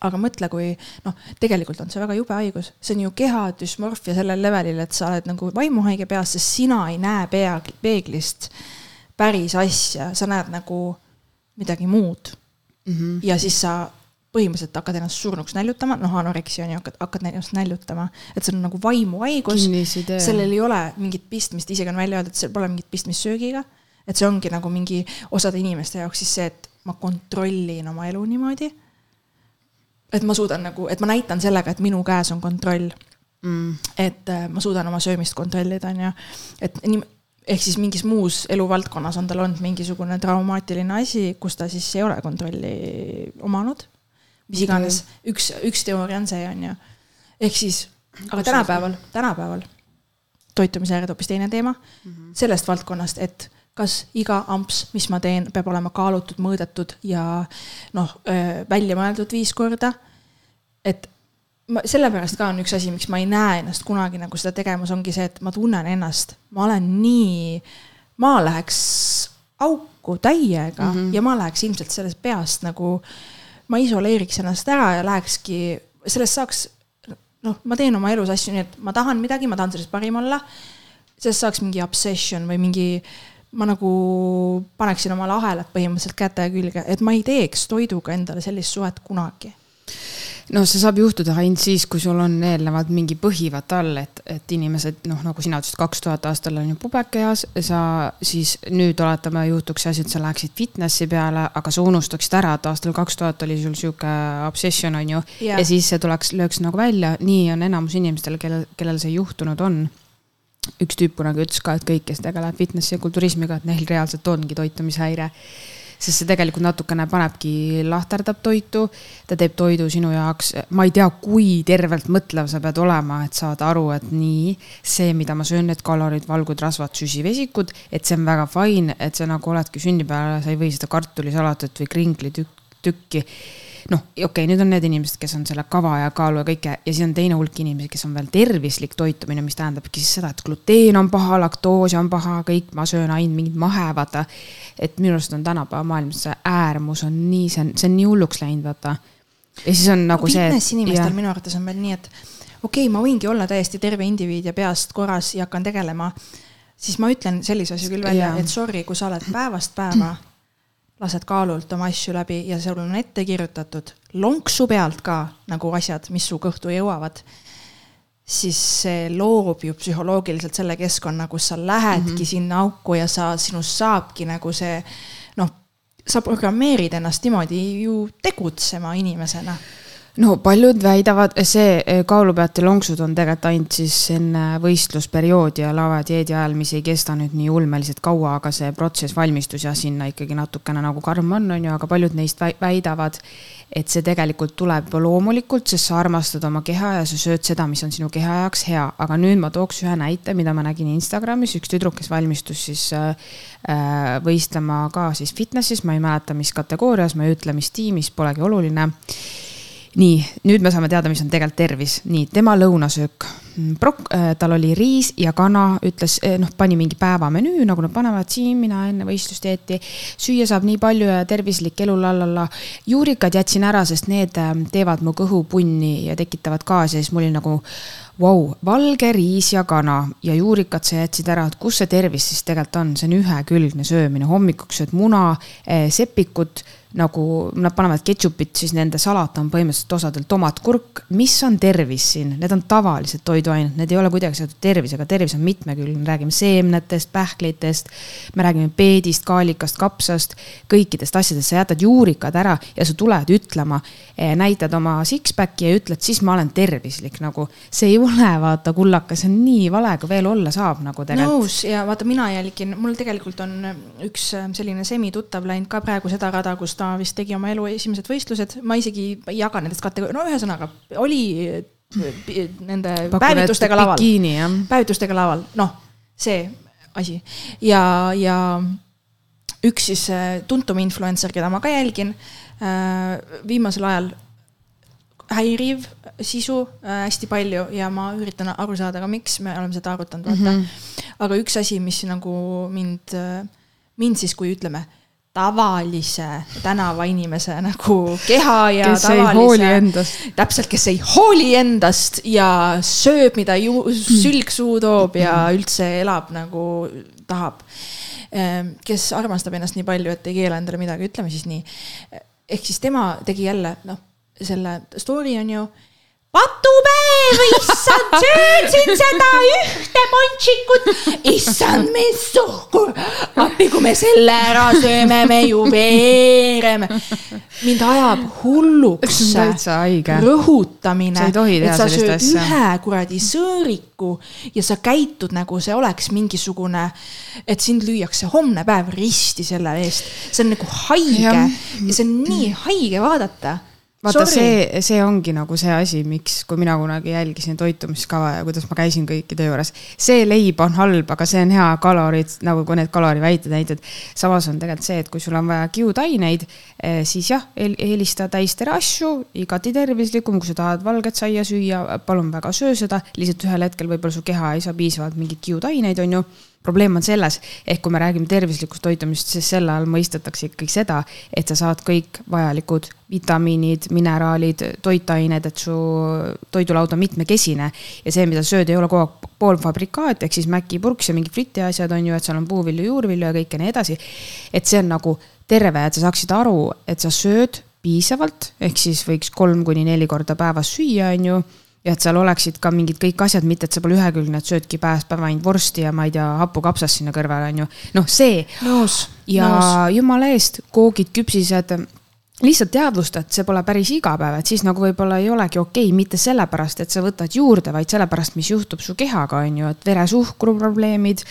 aga mõtle, kui noh, tegelikult on see väga jube haigus, see on ju keha düsmorfia sellel levelil, et sa oled nagu vaimuhaige peas, sest sina ei näe pea, peeglist päris asja, sa näed nagu midagi muud mm. -hmm. ja siis sa põhimõtteliselt hakkad ennast surnuks näljutama, noh, anoreksia on ju, hakkad, hakkad ennast näljutama, et see on nagu vaimuhaigus. sellel ei ole mingit pistmist, isegi on välja öeldud, et seal pole mingit pistmist söögiga. et see ongi nagu mingi osade inimeste jaoks siis see, et ma kontrollin oma elu niimoodi et ma suudan nagu, et ma näitan sellega, et minu käes on kontroll mm.. et äh, ma suudan oma söömist kontrollida, on ju. et nii, ehk siis mingis muus eluvaldkonnas on tal olnud mingisugune traumaatiline asi, kus ta siis ei ole kontrolli omanud. mis iganes, üks, üks teooria on see, on ju. ehk siis, aga tänapäeval, tänapäeval toitumishäired hoopis teine teema mm -hmm. sellest valdkonnast, et kas iga amps, mis ma teen, peab olema kaalutud, mõõdetud ja noh, välja mõeldud viis korda. et ma, sellepärast ka on üks asi, miks ma ei näe ennast kunagi nagu seda tegemas, ongi see, et ma tunnen ennast, ma olen nii, ma läheks auku täiega mm -hmm. ja ma läheks ilmselt sellest peast nagu, ma isoleeriks ennast ära ja lähekski, sellest saaks noh, ma teen oma elus asju nii, et ma tahan midagi, ma tahan sellest parim olla. sellest saaks mingi obsession või mingi ma nagu paneksin omale ahelad põhimõtteliselt käte külge, et ma ei teeks toiduga endale sellist suhet kunagi. No see saab juhtuda ainult siis, kui sul on eelnevalt mingi põhivat all, et, et inimesed noh, nagu sina ütlesid, kaks tuhat aastal on ju pubek eas, sa siis nüüd oletame, juhtuks see asi, et sa läheksid fitnessi peale, aga sa unustaksid ära, et aastal kaks tuhat oli sul sihuke obsession on ju yeah.. ja siis see tuleks, lööks nagu välja, nii on enamus inimestel, kellel, kellel see juhtunud on üks tüüp kunagi ütles ka, et kõik, kes tegeleb fitnessi ja kulturismiga, et neil reaalselt ongi toitumishäire. sest see tegelikult natukene panebki, lahterdab toitu, ta teeb toidu sinu jaoks, ma ei tea, kui tervelt mõtlev sa pead olema, et saada aru, et nii, see, mida ma söön, need kalorid, valgud, rasvad, süsivesikud, et see on väga fine, et sa nagu oledki sünnipäeval, sa ei või seda kartulisalatit või kringlitükki noh, okei okay,, nüüd on need inimesed, kes on selle kava ja kaalu ja kõike ja siis on teine hulk inimesi, kes on veel tervislik toitumine, mis tähendabki siis seda, et gluteen on paha, laktoos on paha, kõik, ma söön ainult mingit mahe, vaata. et minu arust on tänapäeva maailmas see äärmus on nii, see on, see on nii hulluks läinud, vaata. ja siis on nagu no, see. fitness inimestel minu arvates on veel nii, et okei okay,, ma võingi olla täiesti terve indiviid ja peast korras ja hakkan tegelema siis ma ütlen sellise asja küll välja, et sorry, kui sa oled päevast päeva <clears throat> lased kaalult oma asju läbi ja sul on ette kirjutatud, lonksu pealt ka nagu asjad, mis su kõhtu jõuavad, siis see loob ju psühholoogiliselt selle keskkonna, kus sa lähedki mm -hmm. sinna auku ja sa, sinust saabki nagu see noh, sa programmeerid ennast niimoodi ju tegutsema inimesena no paljud väidavad, see eh, kaalupeate lonksud on tegelikult ainult siis enne võistlusperioodi ja lavadieedi ajal, mis ei kesta nüüd nii ulmeliselt kaua, aga see protsess valmistus ja sinna ikkagi natukene nagu karm on, on ju, aga paljud neist väidavad, et see tegelikult tuleb loomulikult, sest sa armastad oma keha ja sa sööd seda, mis on sinu keha jaoks hea. aga nüüd ma tooks ühe näite, mida ma nägin Instagramis, üks tüdruk, kes valmistus siis äh, äh võistlema ka siis fitness'is, ma ei mäleta, mis kategoorias, ma ei ütle, mis tiimis, polegi oluline nii, nüüd me saame teada, mis on tegelikult tervis. nii, tema lõunasöök. Prok-, äh, tal oli riis ja kana, ütles, eh, noh, pani mingi päevamenüü, nagu nad panevad siin, mina enne võistlusdieeti. süüa saab nii palju ja tervislik elu, lalala. juurikad jätsin ära, sest need äh, teevad mu kõhu punni ja tekitavad gaasi ja siis mul oli nagu vau wow,, valge riis ja kana ja juurikad sa jätsid ära, et kus see tervis siis tegelikult on, see on ühekülgne söömine, hommikuks sööd muna, eh, sepikut nagu nad panevad ketšupit, siis nende salat on põhimõtteliselt osadel tomat, kurk. mis on tervis siin, need on tavalised toiduained, need ei ole kuidagi seotud tervisega, tervis on mitmekülgne, räägime seemnetest, pähklitest. me räägime peedist, kaalikast, kapsast, kõikidest asjadest, sa jätad juurikad ära ja sa tuled ütlema, eh, näitad oma six-pack'i ja ütled, siis ma olen tervislik nagu. see ei ole, vaata, kullaka, see on nii vale, kui veel olla saab nagu tegelikult. nõus ja vaata, mina jälgin, mul tegelikult on üks äh, selline semituttav läinud ka praegu seda rada, kus ta vist tegi oma elu esimesed võistlused, ma isegi ei jaga nendest kategooria, no ühesõnaga oli nende Pakun päevitustega laval, päevitustega laval, noh, see asi. Ja, ja üks siis äh, tuntum influencer, keda ma ka jälgin, äh, viimasel ajal häiriv sisu äh, hästi palju ja ma üritan aru saada ka, miks me oleme seda arutanud, vaata. Mm. -hmm. aga üks asi, mis nagu mind, mind siis, kui ütleme tavalise tänavainimese nagu keha ja kes tavalise, täpselt, kes ei hooli endast ja sööb, mida ju sülg suu toob ja üldse elab nagu tahab. Ehm, kes armastab ennast nii palju, et ei keela endale midagi, ütleme siis nii. ehk siis tema tegi jälle noh, selle story on ju patupäev, issand, söösin seda ühte ponšikut, issand, mis suhkur. appi, kui me selle ära sööme, me ju veereme. mind ajab hulluks rõhutamine, et sa sööd asja. ühe kuradi sõõriku ja sa käitud nagu see oleks mingisugune, et sind lüüakse homne päev risti selle eest. see on nagu haige ja, ja see on nii haige vaadata vaata, see, see ongi nagu see asi, miks, kui mina kunagi jälgisin toitumiskava ja kuidas ma käisin kõikide juures. see leib on halb, aga see on hea, kalorid, nagu kui need kaloriväited näitad. samas on tegelikult see, et kui sul on vaja kiudaineid, eh, siis jah, eelista täistere asju, igati tervislikum, kui sa tahad valget saia süüa, palun väga söö seda. lihtsalt ühel hetkel võib-olla su keha ei saa piisavalt mingeid kiudaineid, on ju probleem on selles, ehk kui me räägime tervislikust toitumisest, siis selle all mõistetakse ikkagi seda, et sa saad kõik vajalikud vitamiinid, mineraalid, toitained, et su toidulaud on mitmekesine. ja see, mida sööd, ei ole kogu aeg poolfabrikaat, ehk siis mäkipurks ja mingid fritiasjad on ju, et seal on puuvilju, juurvilju ja kõik ja nii edasi. et see on nagu terve, et sa saaksid aru, et sa sööd piisavalt, ehk siis võiks kolm kuni neli korda päevas süüa, on ju ja et seal oleksid ka mingid kõik asjad, mitte et sa pole ühekülgne, et söödki päevast päeva ainult vorsti ja ma ei tea, hapukapsast sinna kõrvale, on ju. noh, see. ja nõus. jumala eest, koogid, küpsised lihtsalt teadvustad, see pole päris igapäev, et siis nagu võib-olla ei olegi okei okay,, mitte sellepärast, et sa võtad juurde, vaid sellepärast, mis juhtub su kehaga, on ju, et veresuhkru probleemid.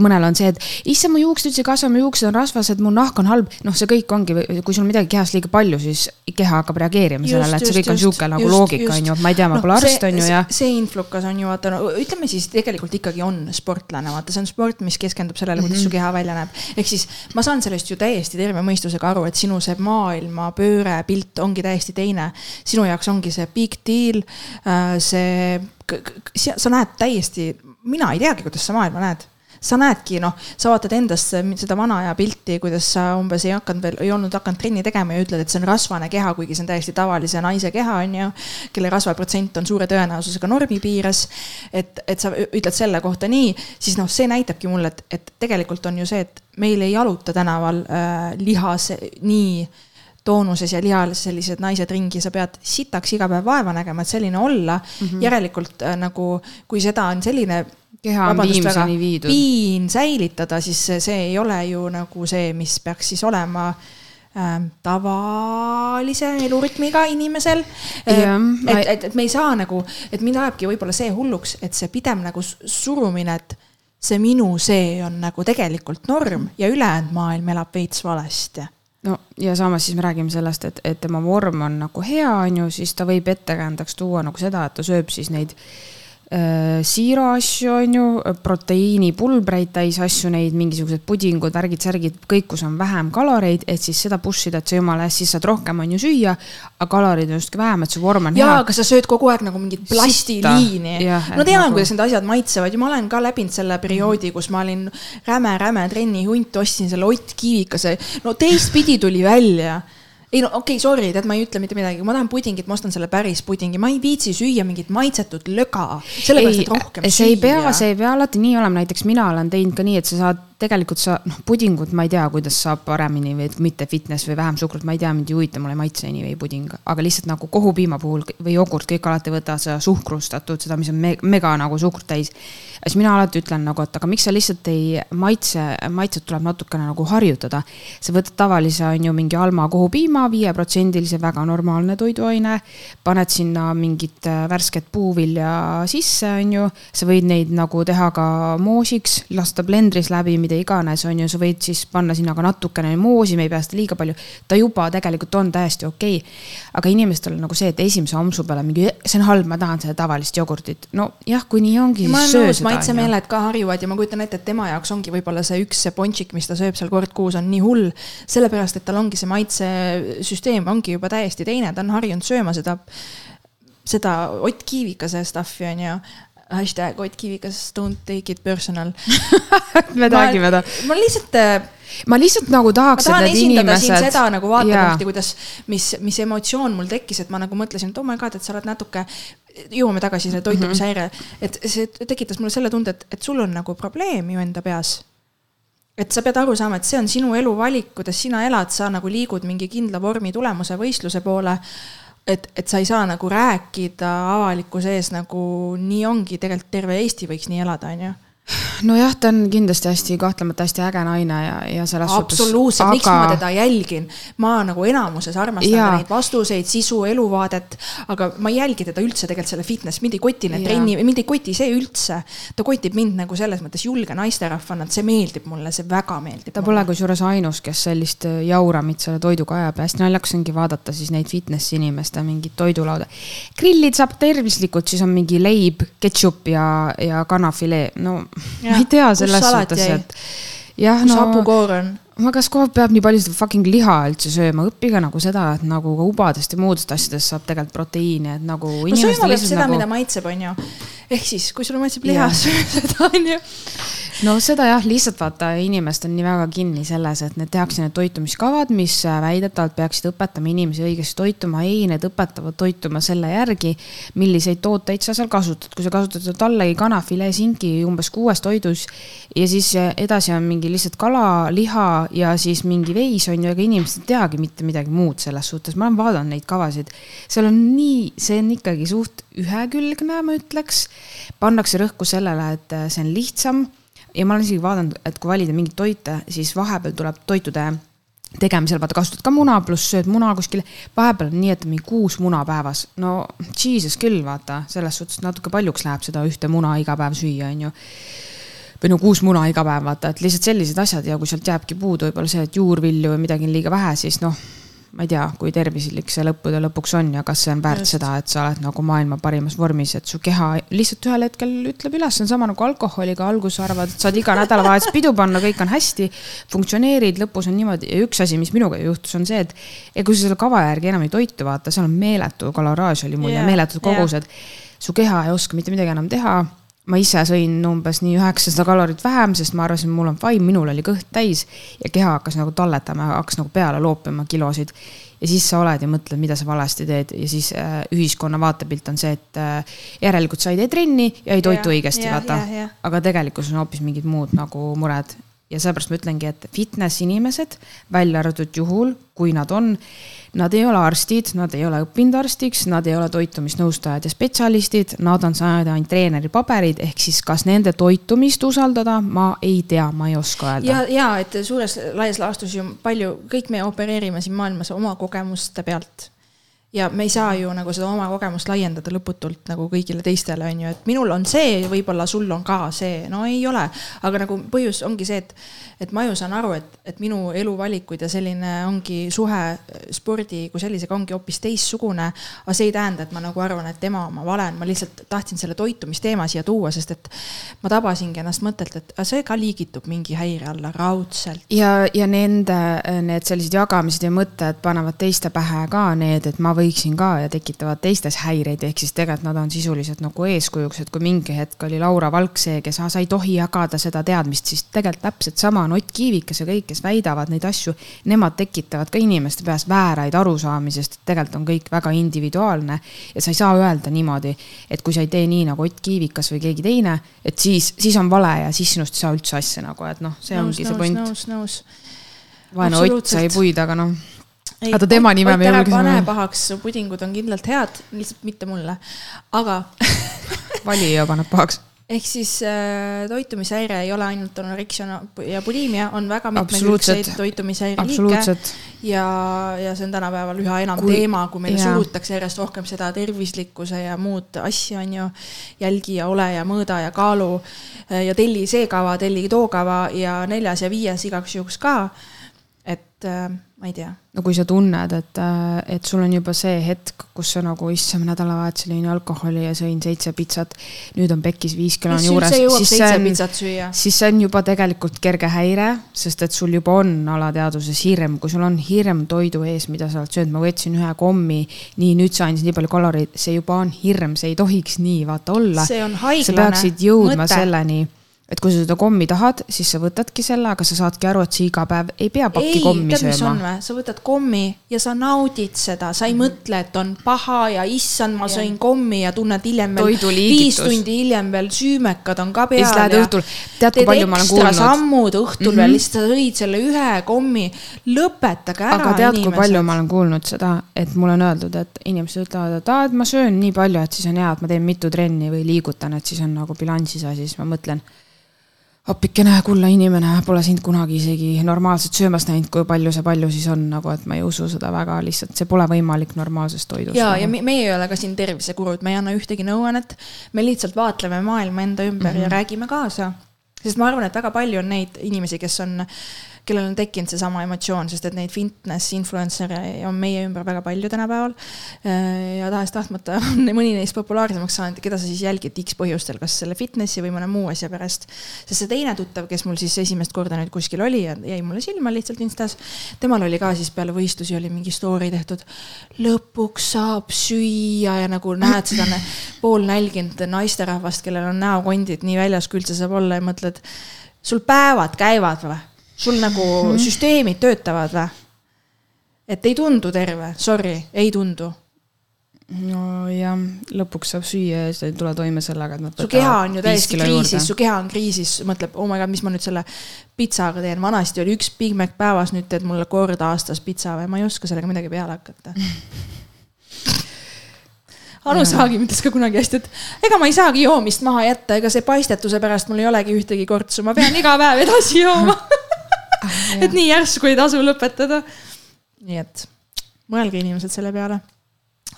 mõnel on see, et issand, mu juuksed üldse ei kasva, mu juuksed on rasvased, mu nahk on halb. noh, see kõik ongi, kui sul midagi kehas liiga palju, siis keha hakkab reageerima sellele, et see kõik on sihuke nagu just, loogika, on ju, ma ei tea, ma no, pole arst, on ju, ja. see influkas on ju, vaata no ütleme siis tegelikult ikkagi on sportlane, vaata, see on sport, mis keskendub sellele, kuidas mm -hmm. su keha välja näeb. ehk siis ma saan sellest ju täiesti terve mõistusega aru, et sinu see maailma pööre, pilt ongi täiesti teine. sinu jaoks ongi see big deal, äh, see, sa näed täiesti, mina ei teagi, kuidas sa maailma näed sa näedki, noh, sa vaatad endast seda vana aja pilti, kuidas sa umbes ei hakanud veel, ei olnud hakanud trenni tegema ja ütled, et see on rasvane keha, kuigi see on täiesti tavalise naise keha, on ju. kelle rasvaprotsent on suure tõenäosusega normi piires. et, et sa ütled selle kohta nii, siis noh, see näitabki mulle, et, et tegelikult on ju see, et meil ei jaluta tänaval äh, lihas nii toonuses ja lihas sellised naised ringi, sa pead sitaks iga päev vaeva nägema, et selline olla mm. -hmm. järelikult äh, nagu, kui seda on selline keha on viimseni viidud. piin säilitada, siis see, ei ole ju nagu see, mis peaks siis olema äh, tavalise elurütmiga inimesel äh,. et, et, et me ei saa nagu, et mind ajabki võib-olla see hulluks, et see pidev nagu surumine, et see minu see on nagu tegelikult norm ja ülejäänud maailm elab veits valesti no ja samas siis me räägime sellest, et, et tema vorm on nagu hea, on ju, siis ta võib ettekäändeks tuua nagu seda, et ta sööb siis neid äh, siira asju, on ju, proteiinipulbreid täis asju, neid mingisugused pudingud, värgid, särgid, kõik, kus on vähem kaloreid, et siis seda push ida, et sa jumala eest, siis saad rohkem, on ju, süüa. aga kaloreid on justkui vähem, et su vorm on ja, hea. aga sa sööd kogu aeg nagu mingit plastiliini. ma tean nagu..., kuidas need asjad maitsevad ja ma olen ka läbinud selle perioodi, kus ma olin räme-räme trennihunt, ostsin selle Ott Kivikase. no teistpidi tuli välja ei no okei okay,, sorry, tead, ma ei ütle mitte midagi, kui ma tahan pudingit, ma ostan selle päris pudingi, ma ei viitsi süüa mingit maitsetud löga. sellepärast, et rohkem see süüa. ei pea, see ei pea alati nii olema, näiteks mina olen teinud ka nii, et sa saad tegelikult sa, noh, pudingut ma ei tea, kuidas saab paremini või mitte fitness või vähem suhkrut, ma ei tea, mind ei huvita, mulle ei maitse anyway puding. aga lihtsalt nagu kohupiima puhul või jogurt, kõik alati võtavad seda suhkrustatud, seda, mis on me mega nagu suhkrut täis. siis mina alati ütlen nagu, et aga miks sa lihtsalt ei maitse, maitset tuleb natukene nagu harjutada. sa võtad tavalise, on ju, mingi Alma kohupiima, viieprotsendilise, väga normaalne toiduaine. paned sinna mingit äh, värsket puuvilja sisse, on ju. sa võid neid nagu teha ka moosiks, lasta blendris läbi mida iganes, on ju, sa võid siis panna sinna ka natukene moosi, me ei pea seda liiga palju. ta juba tegelikult on täiesti okei okay.. aga inimestel on nagu see, et esimese ampsu peale mingi, see on halb, ma tahan seda tavalist jogurtit. nojah, kui nii ongi, siis söö seda. maitsemeeled ka harjuvad ja ma kujutan ette, et tema jaoks ongi võib-olla see üks see ponšik, mis ta sööb seal kord kuus, on nii hull. sellepärast, et tal ongi see maitsesüsteem ongi juba täiesti teine, ta on harjunud sööma seda seda Ott Kiivikase stuff'i on ju, hashtag Ott Kivikas, don't take it personal <laughs> me räägime ta. ma lihtsalt. Äh, ma lihtsalt nagu tahaks. ma tahan esindada inimesed... siin seda nagu vaatepunkti, kuidas, mis, mis emotsioon mul tekkis, et ma nagu mõtlesin, et oh my god, et sa oled natuke. jõuame tagasi selle toitumishäire mm, -hmm. et see tekitas mulle selle tunde, et, et sul on nagu probleem ju enda peas et sa pead aru saama, et see on sinu eluvalik, kuidas sina elad, sa nagu liigud mingi kindla vormi tulemuse võistluse poole et, et sa ei saa nagu rääkida avalikkuse ees nagu nii ongi, tegelikult terve Eesti võiks nii elada, on ju nojah, ta on kindlasti hästi, kahtlemata hästi äge naine ja, ja selles suhtes. absoluutselt aga..., miks ma teda jälgin. ma nagu enamuses armastan ja. neid vastuseid, sisu, eluvaadet, aga ma ei jälgi teda üldse tegelikult selle fitness, mind ei koti need trenni, mind ei koti see üldse. ta kotib mind nagu selles mõttes julge naisterahvana, et see meeldib mulle, see väga meeldib. ta pole kusjuures ainus, kes sellist äh, jauramit selle toiduga ajab ja hästi naljakas ongi vaadata siis neid fitnessi inimeste mingit toidulauda. grillid saab tervislikult, siis on mingi leib, ketšup ja, ja kanafilee, no ma ei tea selles suhtes, et jah, no. kus hapukoor on? ma, kas aeg peab nii palju seda fucking liha üldse sööma, õppige nagu seda, et nagu ka ubadest ja muudest asjadest saab tegelikult proteiini, et nagu. no sööma peab seda nagu..., mida maitseb, on ju. ehk siis, kui sulle maitseb liha, <laughs> söö seda, on ju no seda jah, lihtsalt vaata, inimesed on nii väga kinni selles, et need tehakse need toitumiskavad, mis äh, väidetavalt peaksid õpetama inimesi õigesti toituma. ei, need õpetavad toituma selle järgi, milliseid tooteid sa seal kasutad. kui sa kasutad tallegi kana, filee, sinki umbes kuues toidus ja siis äh, edasi on mingi lihtsalt kala, liha ja siis mingi veis on ju, ega inimesed ei teagi mitte midagi muud selles suhtes. ma olen vaadanud neid kavasid, seal on nii, see on ikkagi suht ühekülgne, ma ütleks. pannakse rõhku sellele, et äh, see on lihtsam ja ma olen isegi vaadanud, et kui valida mingeid toite, siis vahepeal tuleb toitude tegemisel, vaata kasutad ka muna, pluss sööd muna kuskil. vahepeal on nii, et mingi kuus muna päevas, no jesus küll, vaata, selles suhtes natuke paljuks läheb seda ühte muna iga päev süüa, on ju. Või no kuus muna iga päev, vaata, et lihtsalt sellised asjad ja kui sealt jääbki puudu võib-olla see, et juurvilju või midagi on liiga vähe, siis noh ma ei tea, kui tervislik see lõppude lõpuks on ja kas see on väärt Just. seda, et sa oled nagu maailma parimas vormis, et su keha lihtsalt ühel hetkel ütleb üles, see on sama nagu alkoholiga, alguses arvad, et saad iga nädalavahetus pidu panna, kõik on hästi. funktsioneerid, lõpus on niimoodi ja üks asi, mis minuga juhtus, on see, et. ja kui sa selle kava järgi enam ei toitu, vaata, seal on meeletu kaloraaž oli mul yeah, ja meeletud kogused yeah.. su keha ei oska mitte midagi enam teha ma ise sõin umbes nii üheksasada kalorit vähem, sest ma arvasin, mul on fine, minul oli kõht täis ja keha hakkas nagu talletama, hakkas nagu peale loopima kilosid. ja siis sa oled ja mõtled, mida sa valesti teed ja siis äh, ühiskonna vaatepilt on see, et äh, järelikult sa ei tee trenni ja ei toitu ja, õigesti, vaata. aga tegelikkus on hoopis mingid muud nagu mured ja seepärast ma ütlengi, et fitness inimesed, välja arvatud juhul, kui nad on Nad ei ole arstid, nad ei ole õppinud arstiks, nad ei ole toitumisnõustajad ja spetsialistid, nad on saanud ainult treeneri paberid, ehk siis kas nende toitumist usaldada, ma ei tea, ma ei oska öelda. ja, ja et suures laias laastus ju palju, kõik me opereerime siin maailmas oma kogemuste pealt ja me ei saa ju nagu seda oma kogemust laiendada lõputult nagu kõigile teistele, on ju, et minul on see, võib-olla sul on ka see, no ei ole. aga nagu põhjus ongi see, et, et ma ju saan aru, et, et minu eluvalikud ja selline ongi suhe spordi kui sellisega ongi hoopis teistsugune. aga see ei tähenda, et ma nagu arvan, et tema oma vale on, ma lihtsalt tahtsin selle toitumisteema siia tuua, sest et ma tabasingi ennast mõttelt, et see ka liigitub mingi häire alla raudselt. ja, ja nende, need sellised jagamised ja mõtted panevad teiste pähe ka need, et ma võin võiksin ka ja tekitavad teistes häireid, ehk siis tegelikult nad on sisuliselt nagu eeskujuks, et kui mingi hetk oli Laura Valk see, kes, sa ei tohi jagada seda teadmist, siis tegelikult täpselt sama on Ott Kiivikas ja kõik, kes väidavad neid asju, nemad tekitavad ka inimeste peas vääraid arusaamisi, sest tegelikult on kõik väga individuaalne. ja sa ei saa öelda niimoodi, et kui sa ei tee nii nagu Ott Kiivikas või keegi teine, et siis, siis on vale ja siis sinust ei saa üldse asja nagu, et noh, see nõus, ongi see point. nõus, nõus. vaene Ott sai puid, aga noh oota, tema nime me julgesime. pane pahaks, su pudingud on kindlalt head, lihtsalt mitte mulle, aga <laughs> valija paneb pahaks ehk siis äh, toitumishäire ei ole ainult anoreksia ja bulimia, on väga mitmekülgseid toitumishäire liike. ja, ja see on tänapäeval üha enam kui, teema, kui meile ja. surutakse järjest rohkem seda tervislikkuse ja muud asja, on ju. jälgi ja ole ja mõõda ja kaalu äh, ja telli see kava, telli too kava ja neljas ja viies igaks juhuks ka. et äh, ma ei tea no kui sa tunned, et, et sul on juba see hetk, kus sa nagu, issand, nädalavahetusel jõin alkoholi ja sõin seitse pitsat. nüüd on pekkis viis kilo on juures. siis see on, siis see on juba tegelikult kerge häire, sest et sul juba on alateadvuses hirm, kui sul on hirm toidu ees, mida sa oled söönud, ma võtsin ühe kommi. nii, nüüd sa andsid nii palju kaloreid, see juba on hirm, see ei tohiks nii vaata olla. see on haiglane. sa peaksid jõudma mõte. selleni et kui sa seda kommi tahad, siis sa võtadki selle, aga sa saadki aru, et sa iga päev ei pea pakki ei, kommi tead, sööma. sa võtad kommi ja sa naudid seda, sa ei mm -hmm. mõtle, et on paha ja issand, ma sõin kommi ja tunned hiljem veel, viis tundi hiljem veel süümekad on ka peal. ja siis lähed õhtul, tead kui palju ma olen kuulnud. sammud õhtul mm -hmm. veel, lihtsalt sa sõid selle ühe kommi, lõpetage ära. aga tead, kui palju ma olen kuulnud seda, et mulle on öeldud, et inimesed ütlevad, et aa, et ma söön nii palju, et siis on hea, et ma teen mitu trenni või liigutan, et siis on nagu bilansis asi, siis ma mõtlen appikene, kulla inimene, pole sind kunagi isegi normaalselt söömas näinud, kui palju see palju siis on, nagu et ma ei usu seda väga lihtsalt, see pole võimalik normaalsest toidust. ja, ja meie ei ole ka siin tervisekurud, me ei anna ühtegi nõuannet. me lihtsalt vaatleme maailma enda ümber mm -hmm. ja mhm. räägime kaasa. sest ma arvan, et väga palju on neid inimesi, kes on kellel on tekkinud seesama emotsioon, sest et neid fitness influencer'e on meie ümber väga palju tänapäeval. Äh, ja tahes-tahtmata <laughs> on mõni neist populaarsemaks saanud, keda sa siis jälgid X põhjustel, kas selle fitnessi või mõne muu asja pärast. sest see teine tuttav, kes mul siis esimest korda nüüd kuskil oli ja jäi mulle silma lihtsalt Instas, temal oli ka siis peale võistlusi oli mingi story tehtud. lõpuks saab süüa ja nagu näed seda poolnälginud naisterahvast, kellel on näokondid nii väljas, kui üldse saab olla ja mõtled, sul päevad käivad või? Sul nagu mm süsteemid töötavad või? et ei tundu terve, sorry, ei tundu. nojah, lõpuks saab süüa ja sa ei tule toime sellega, et nad su keha on ju täiesti kriisis, su keha on kriisis, mõtleb, oh my god, mis ma nüüd selle pitsaga teen, vanasti oli üks Big Mac päevas, nüüd teed mulle kord aastas pitsa või? Ma ei oska sellega midagi peale hakata. <laughs> Anu Saagim ütles ka kunagi hästi, et ega ma ei saagi joomist maha jätta, ega see paistetuse pärast mul ei olegi ühtegi kortsu, ma pean iga päev edasi jooma <laughs> et nii järsku ei tasu lõpetada. nii et mõelge inimesed selle peale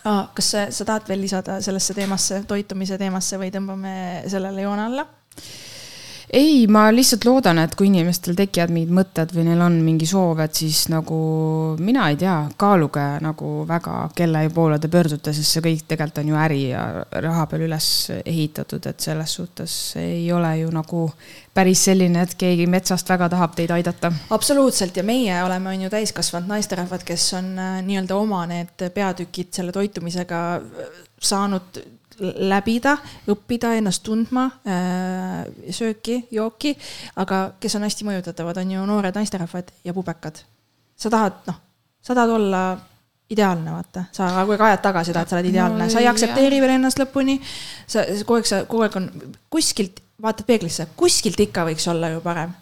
ah,. kas sa, sa tahad veel lisada sellesse teemasse, toitumise teemasse või tõmbame sellele joone alla? Ei, ma lihtsalt loodan, et kui inimestel tekivad mingid mõtted või neil on mingi soov, et siis nagu mina ei tea, kaaluge nagu väga, kelle poole te pöördute, sest see kõik tegelikult on ju äri ja raha peal üles ehitatud, et selles suhtes ei ole ju nagu päris selline, et keegi metsast väga tahab teid aidata. absoluutselt ja meie oleme, on ju täiskasvanud naisterahvad, kes on äh, nii-öelda oma need peatükid selle toitumisega äh, saanud läbida, õppida ennast tundma äh,, sööki, jooki, aga kes on hästi mõjutatavad, on ju noored naisterahvad ja pubekad. sa tahad, noh, sa tahad olla ideaalne, vaata, sa kogu aeg ajad taga seda, et sa oled ideaalne no,, sa ei aktsepteeri veel ennast lõpuni. sa kogu aeg, sa kogu aeg on kuskilt, vaatad peeglisse, kuskilt ikka võiks olla ju parem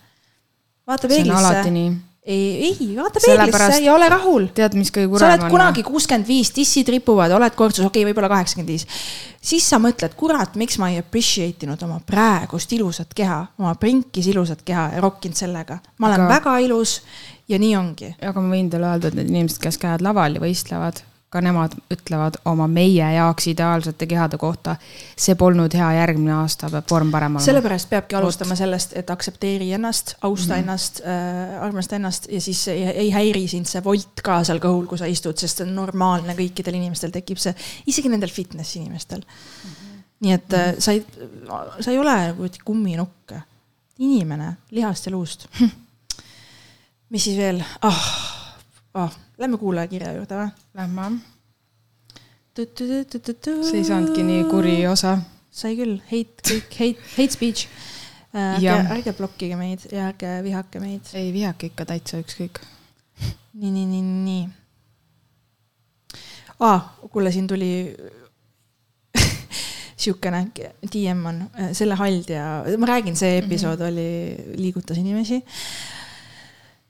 vaata see on alati peeglisse. nii. ei, ei, vaata peeglisse ja ole rahul. tead, mis kõige sa kurvem oled on? kunagi kuuskümmend viis, dissid ripuvad, oled kortsus, okei okay,, võib-olla kaheksakümmend viis. siis sa mõtled, kurat, miks ma ei appreciate inud oma praegust ilusat keha, oma prinkis ilusat keha ja rokkinud sellega. ma olen Aga... väga ilus ja nii ongi. aga ma võin teile öelda, et need inimesed, kes käivad laval ja võistlevad, ka nemad ütlevad oma meie jaoks ideaalsete kehade kohta. see polnud hea, järgmine aasta peab vorm parem olema. sellepärast peabki alustama sellest, et aktsepteeri ennast, austa mm -hmm. ennast äh,, armasta ennast ja siis ei, ei häiri sind see volt ka seal kõhul, kui sa istud, sest see on normaalne, kõikidel inimestel tekib see, isegi nendel fitness inimestel mm. -hmm. nii et äh, sa ei, sa ei ole nagu kumminukk, inimene lihast ja luust. <laughs> mis siis veel ah,, ah,, lähme kuulajakirja juurde või? Lähme. see ei saanudki nii kuri osa. sai küll, hate kõik, hate, hate speech. Jah., ärge blokkige meid ja ärge vihake meid. ei vihake ikka täitsa ükskõik. nii, nii, nii, nii. aa, kuule, siin tuli <laughs> siukene DM on, selle haldja, ma räägin, see episood mm -hmm. oli, liigutas inimesi.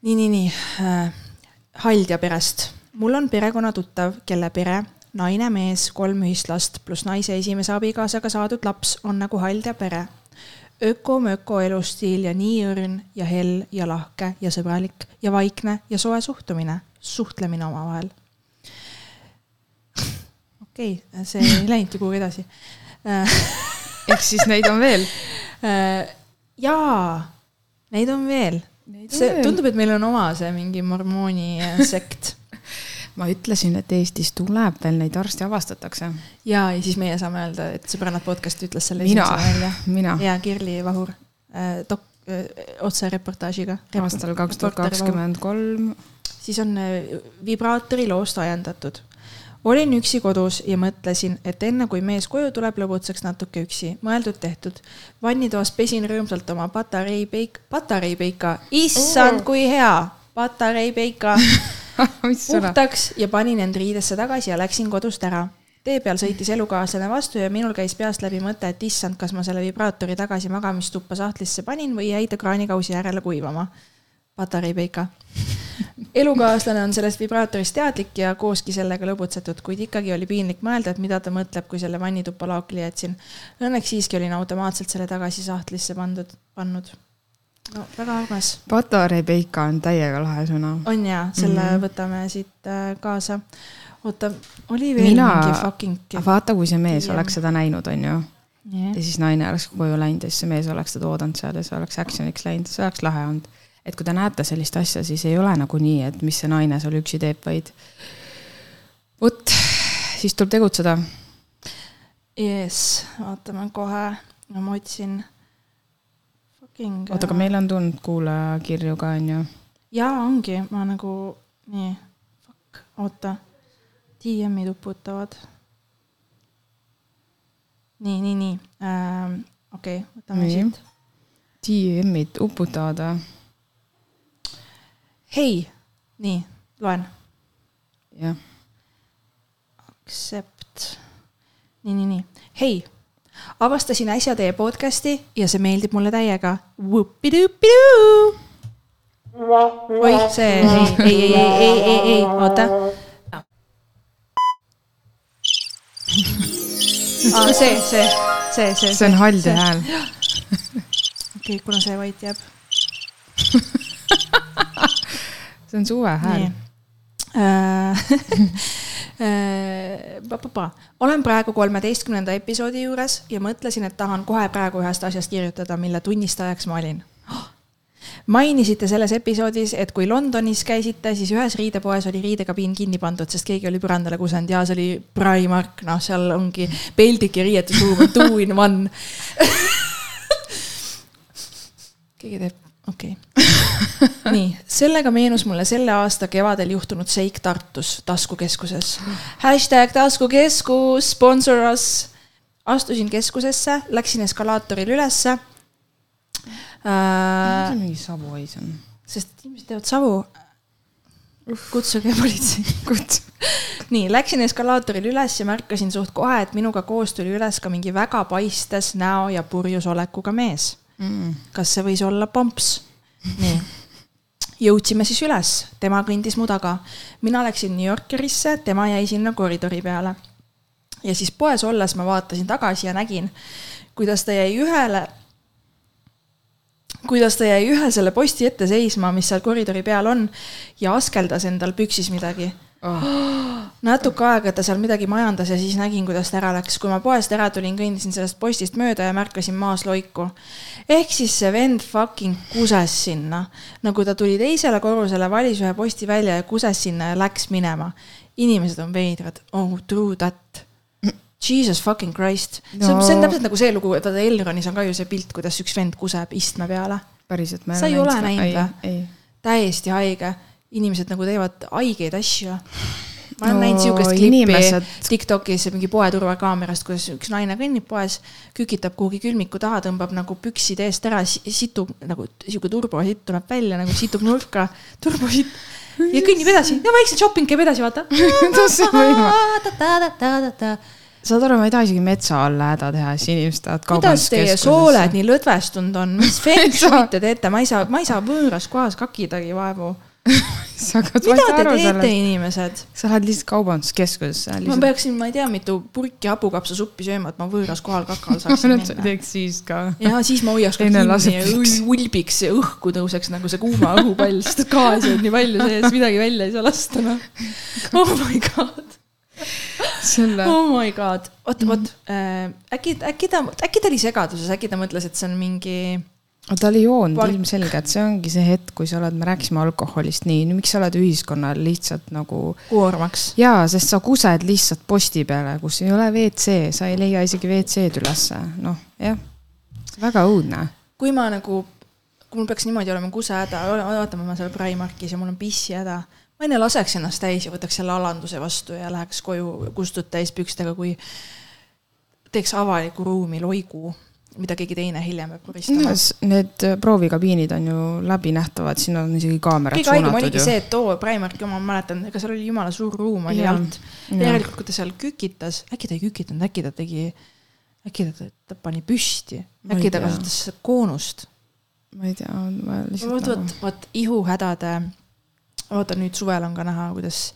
nii, nii, nii äh,, haldja perest. mul on perekonnatuttav, kelle pere, naine, mees, kolm ühist last pluss naise esimese abikaasaga saadud laps on nagu haldja pere öko-möko elustiil ja nii õrn ja hell ja lahke ja sõbralik ja vaikne ja soe suhtumine, suhtlemine omavahel. okei okay,, see ei <laughs> läinud ju kuhugi edasi. ehk siis neid on veel. <laughs> jaa, neid on veel. See tundub, et meil on oma see mingi mormooni äh, <laughs> sekt ma ütlesin, et Eestis tuleb veel neid varsti avastatakse. ja, ja siis meie saame öelda, et sõbrannad podcast ütles selle mina mina ja Kirli Vahur äh, dok- äh,, otsereportaažiga. aastal kaks tuhat kakskümmend kolm. siis on vibraatori loost ajendatud. Olin üksi kodus ja mõtlesin, et enne kui mees koju tuleb, lõbutseks natuke üksi, mõeldud-tehtud. vannitoas pesin rõõmsalt oma patareipeik, patareipeika, issand, kui hea, patareipeika <laughs> puhtaks ja panin end riidesse tagasi ja läksin kodust ära. tee peal sõitis elukaaslane vastu ja minul käis peast läbi mõte, et issand, kas ma selle vibraatori tagasi magamistuppa sahtlisse panin või jäi ta kraanikausi äärele kuivama. patareipeika. Elukaaslane on sellest vibraatorist teadlik ja kooski sellega lõbutsetud, kuid ikkagi oli piinlik mõelda, et mida ta mõtleb, kui selle vannituppa laokli jätsin. Õnneks siiski olin automaatselt selle tagasi sahtlisse pandud, pannud. no väga armas patareipeika on täiega lahe sõna. on ja, selle mm. -hmm. võtame siit äh, kaasa. oota, oli veel mina mingi fucking. vaata, kui see mees Jah. oleks seda näinud, onju. Yeah. ja siis naine oleks koju läinud ja siis see mees oleks teda oodanud seal ja see oleks action'iks läinud, see oleks lahe olnud. Et kui te näete sellist asja, siis ei ole nagu nii, et mis see naine seal üksi teeb, vaid vot, siis tuleb tegutseda. Yes, vaatame kohe, no ma otsin. Fucking. oota, aga meil on tulnud kuulajakirju ka, onju. jaa, ongi, ma nagu, nii, fuck, oota. DM-id uputavad. nii, nii, nii ähm,, okei okay,, võtame siit. DM-id uputavad või? hei, nii, loen jah. Accept. nii, nii, nii, hei, avastasin äsja teie podcast'i ja see meeldib mulle täiega. oih, see, ei, ei, ei, ei, ei, ei, ei, oota. aa, see, see, see, see. see on haldja hääl. okei, kuna see vait jääb. <laughs> see on suve hääl nii. <laughs> Pa-pa-pa. olen praegu kolmeteistkümnenda episoodi juures ja mõtlesin, et tahan kohe praegu ühest asjast kirjutada, mille tunnistajaks ma olin. mainisite selles episoodis, et kui Londonis käisite, siis ühes riidepoes oli riidekabiin kinni pandud, sest keegi oli põrandale kusenud ja see oli Primark, noh, seal ongi peldik ja riietusruum on two in one. <laughs> keegi teeb, okei okay. <laughs> nii, sellega meenus mulle selle aasta kevadel juhtunud seik Tartus taskukeskuses. hashtag taskukeskus, sponsor us. astusin keskusesse, läksin eskalaatoril ülesse mis äh, see. mingi Savoy's on? sest inimesed teevad savu. kutsuge politsei. kuts-. nii, läksin eskalaatoril üles ja märkasin suht kohe, et minuga koos tuli üles ka mingi väga paistes näo ja purjus olekuga mees. Mm. kas see võis olla Pomps? nii, jõudsime siis üles, tema kõndis mu taga. mina läksin New Yorkerisse, tema jäi sinna koridori peale. ja siis poes olles ma vaatasin tagasi ja nägin, kuidas ta jäi ühele, kuidas ta jäi ühe selle posti ette seisma, mis seal koridori peal on ja askeldas endal püksis midagi oh.. natuke aega ta seal midagi majandas ja siis nägin, kuidas ta ära läks. kui ma poest ära tulin, kõndisin sellest postist mööda ja märkasin maas loiku. Ehk siis see vend fucking kuses sinna. nagu ta tuli teisele korrusele, valis ühe posti välja ja kuses sinna ja läks minema. inimesed on veidrad. Oh, true that. Jesus fucking Christ no.. see on, see on täpselt nagu see lugu, vaata Elronis on ka ju see pilt, kuidas üks vend kuseb istme peale. päriselt? sa ei ole näinud või? täiesti haige inimesed nagu teevad haigeid asju. Ma olen no, näinud sihukest klippi inimesed... Tiktokis mingi poeturvakaamerast, kuidas üks naine kõnnib poes, kükitab kuhugi külmiku taha, tõmbab nagu püksid eest ära, situb nagu sihuke turbositt tuleb välja nagu situb nurka, turbositt ja kõnnib edasi. ja vaikselt shopping käib edasi, vaata. <laughs> Saad aru, ma ei taha isegi metsa alla häda teha, siis inimesed tahavad kuidas teie sooled nii lõdvestunud on, mis feng shui'd te teete, ma ei saa, ma ei saa võõras kohas kakidagi vaevu <laughs> <laughs> mida te teete, sellest. inimesed? sa lähed lihtsalt kaubanduskeskusesse lihtsalt.... ma peaksin, ma ei tea, mitu purki hapukapsasuppi sööma, et ma võõras kohal kakal saaksin <laughs> minna. teeks siis ka. ja siis ma hoiaks ka kinni ja ulbiks ja õhku tõuseks nagu see kuuma õhupall, sest gaasi on nii palju sees, midagi välja ei saa lasta, noh. oh my god selle. oh my god, oot, oot äh,, äkki, äkki ta, äkki ta oli segaduses, äkki ta mõtles, et see on mingi aga ta oli joonud ilmselgelt, see ongi see hetk, kui sa oled, me rääkisime alkoholist nii, miks sa oled ühiskonnal lihtsalt nagu. koormaks. jaa, sest sa kused lihtsalt posti peale, kus ei ole WC, sa ei leia isegi WC-d ülesse, noh jah, väga õudne. kui ma nagu, kui mul peaks niimoodi olema kusehäda, vaatame, ma seal Primarkis ja mul on pissihäda. ma enne laseks ennast täis ja võtaks selle alanduse vastu ja läheks koju kustud täis pükstega, kui teeks avaliku ruumi loigu mida keegi teine hiljem peab koristama. Need äh, proovikabiinid on ju läbinähtavad, siin on isegi kaamerad kõige haigem oligi see, et too Primarki oma, ma mäletan, ega seal oli jumala suur ruum oli alt. järelikult, kui ta seal kükitas, äkki ta ei kükitanud, äkki ta tegi, äkki ta, ta pani püsti, äkki ta kasutas koonust. ma ei tea, ma lihtsalt. vot, vot, nagu- vot ihuhädade, vaata nüüd suvel on ka näha, kuidas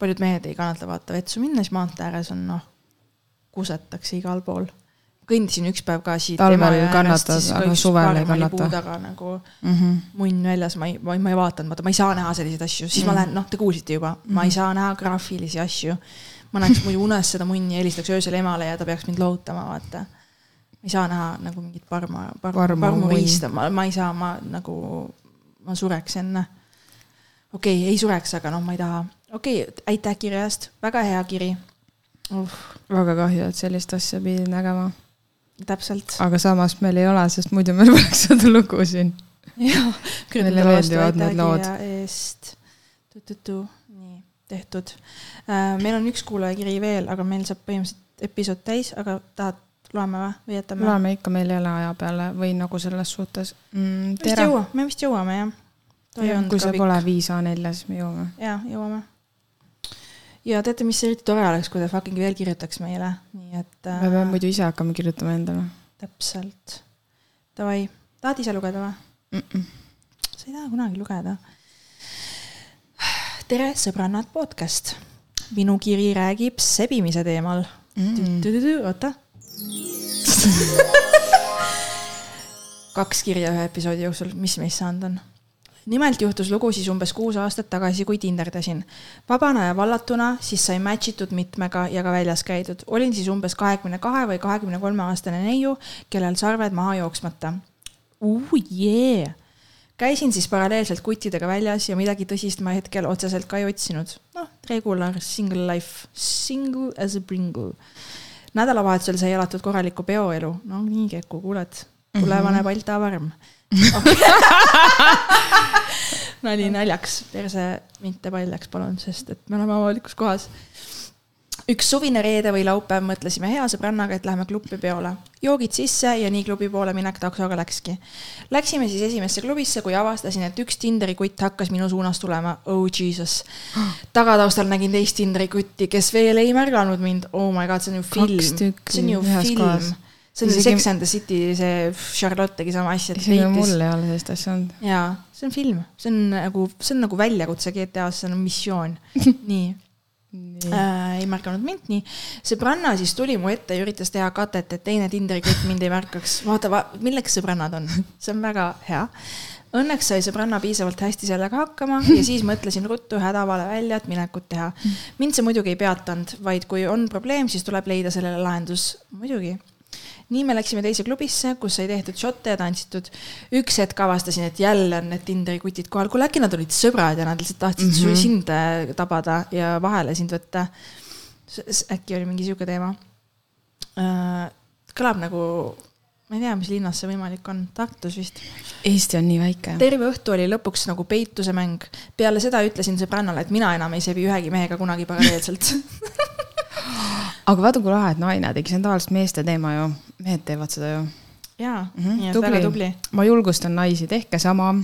paljud mehed ei kannata vaata vetsu minna, siis maantee ääres on noh, kusetakse igal pool kõndisin üks päev ka siit. talvel kannatad, aga suvel ei kannata. nagu mm -hmm. munn väljas, ma ei, ma ei, ma ei vaadanud, vaata, ma ei saa näha selliseid asju, siis mm -hmm. ma mhm. lähen, noh, te kuulsite juba mm, -hmm. ma ei mhm. saa näha graafilisi asju. ma näeks muidu unes seda munni, helistaks öösel emale ja ta peaks mind lohutama, vaata. ma ei saa näha nagu mingit parma, parma, parmu, parmu riista, ma, ma ei saa, ma nagu, ma sureks enne. okei okay,, ei sureks, aga noh, ma ei taha. okei okay,, aitäh kirja eest, väga hea kiri uh.. väga kahju, et sellist asja pidi nägema täpselt. aga samas meil ei ole, sest muidu meil <laughs> poleks seda lugu siin. jah, meile meeldivad need lood. eest. nii, tehtud. Äh, meil on üks kuulajakiri veel, aga meil saab põhimõtteliselt episood täis, aga tahad, loeme või, või jätame? loeme ikka, meil ei ole aja peale või nagu selles suhtes mm,. vist jõua, me vist jõuame jah. kui see pole viis A4, siis me jõuame. jaa, jõuame ja teate, mis eriti tore oleks, kui ta fucking veel kirjutaks meile, nii et äh,. me peame muidu ise hakkama kirjutama endale. täpselt. Davai, tahad ise lugeda või mm? -mm. sa ei taha kunagi lugeda. tere, sõbrannad podcast. minu kiri räägib sebimise teemal mm. -mm. oota <laughs> kaks kirja ühe episoodi jooksul, mis meist saanud on? Nimelt juhtus lugu siis umbes kuus aastat tagasi, kui tinderdasin. vabana ja vallatuna, siis sai match itud mitmega ja ka väljas käidud. olin siis umbes kahekümne kahe või kahekümne kolme aastane neiu, kellel sarved maha jooksmata. Uh, yeah. käisin siis paralleelselt kuttidega väljas ja midagi tõsist ma hetkel otseselt ka ei otsinud. noh, regular single life, single as a pringle. nädalavahetusel sai elatud korralikku peoelu, no nii Keku, kuuled, tulevane mhm. Balta Varm <laughs> nali naljaks, perse mitte paljaks, palun, sest et me oleme avalikus kohas. üks suvine reede või laupäev mõtlesime hea sõbrannaga, et läheme klubi peole. joogid sisse ja nii klubi poole minek taksoga läkski. Läksime siis esimesse klubisse, kui avastasin, et üks Tinderi kutt hakkas minu suunas tulema. Oh jesus. tagataustal nägin teist Tinderi kutti, kes veel ei märganud mind. Oh my god, see on ju film. see on ju film see on Isegi- Sex and the City, see Charlotte tegi sama asja. isegi mul ei ole sellist asja olnud. jaa, see on film, see on nagu, see on nagu väljakutse GTA-s, see on missioon. <laughs> nii äh,, ei märganud mind nii. sõbranna siis tuli mu ette ja üritas teha katet, et teine Tinderi kutt mind ei märkaks. vaata va,, milleks sõbrannad on, see on väga hea. Õnneks sai sõbranna piisavalt hästi sellega hakkama ja siis mõtlesin ruttu hädavale välja, et minekut teha. mind see muidugi ei peatanud, vaid kui on probleem, siis tuleb leida sellele lahendus, muidugi nii me läksime teise klubisse, kus sai tehtud šotte ja tantsitud. üks hetk avastasin, et jälle on need Tinderi kutid kohal, kuule äkki nad olid sõbrad ja nad lihtsalt tahtsid mm -hmm. sind äh, tabada ja vahele sind võtta. äkki oli mingi sihuke teema. kõlab nagu, ma ei tea, mis linnas see võimalik on, Tartus vist. Eesti on nii väike. terve õhtu oli lõpuks nagu peituse mäng. peale seda ütlesin sõbrannale, et mina enam ei sebi ühegi mehega kunagi paralleelselt. <laughs> aga vaata, kui lahe, et naine tegi, see on tavaliselt meeste teema ju, mehed teevad seda ju. jaa mm, -hmm, nii et väga tubli. ma julgustan naisi, tehke sama,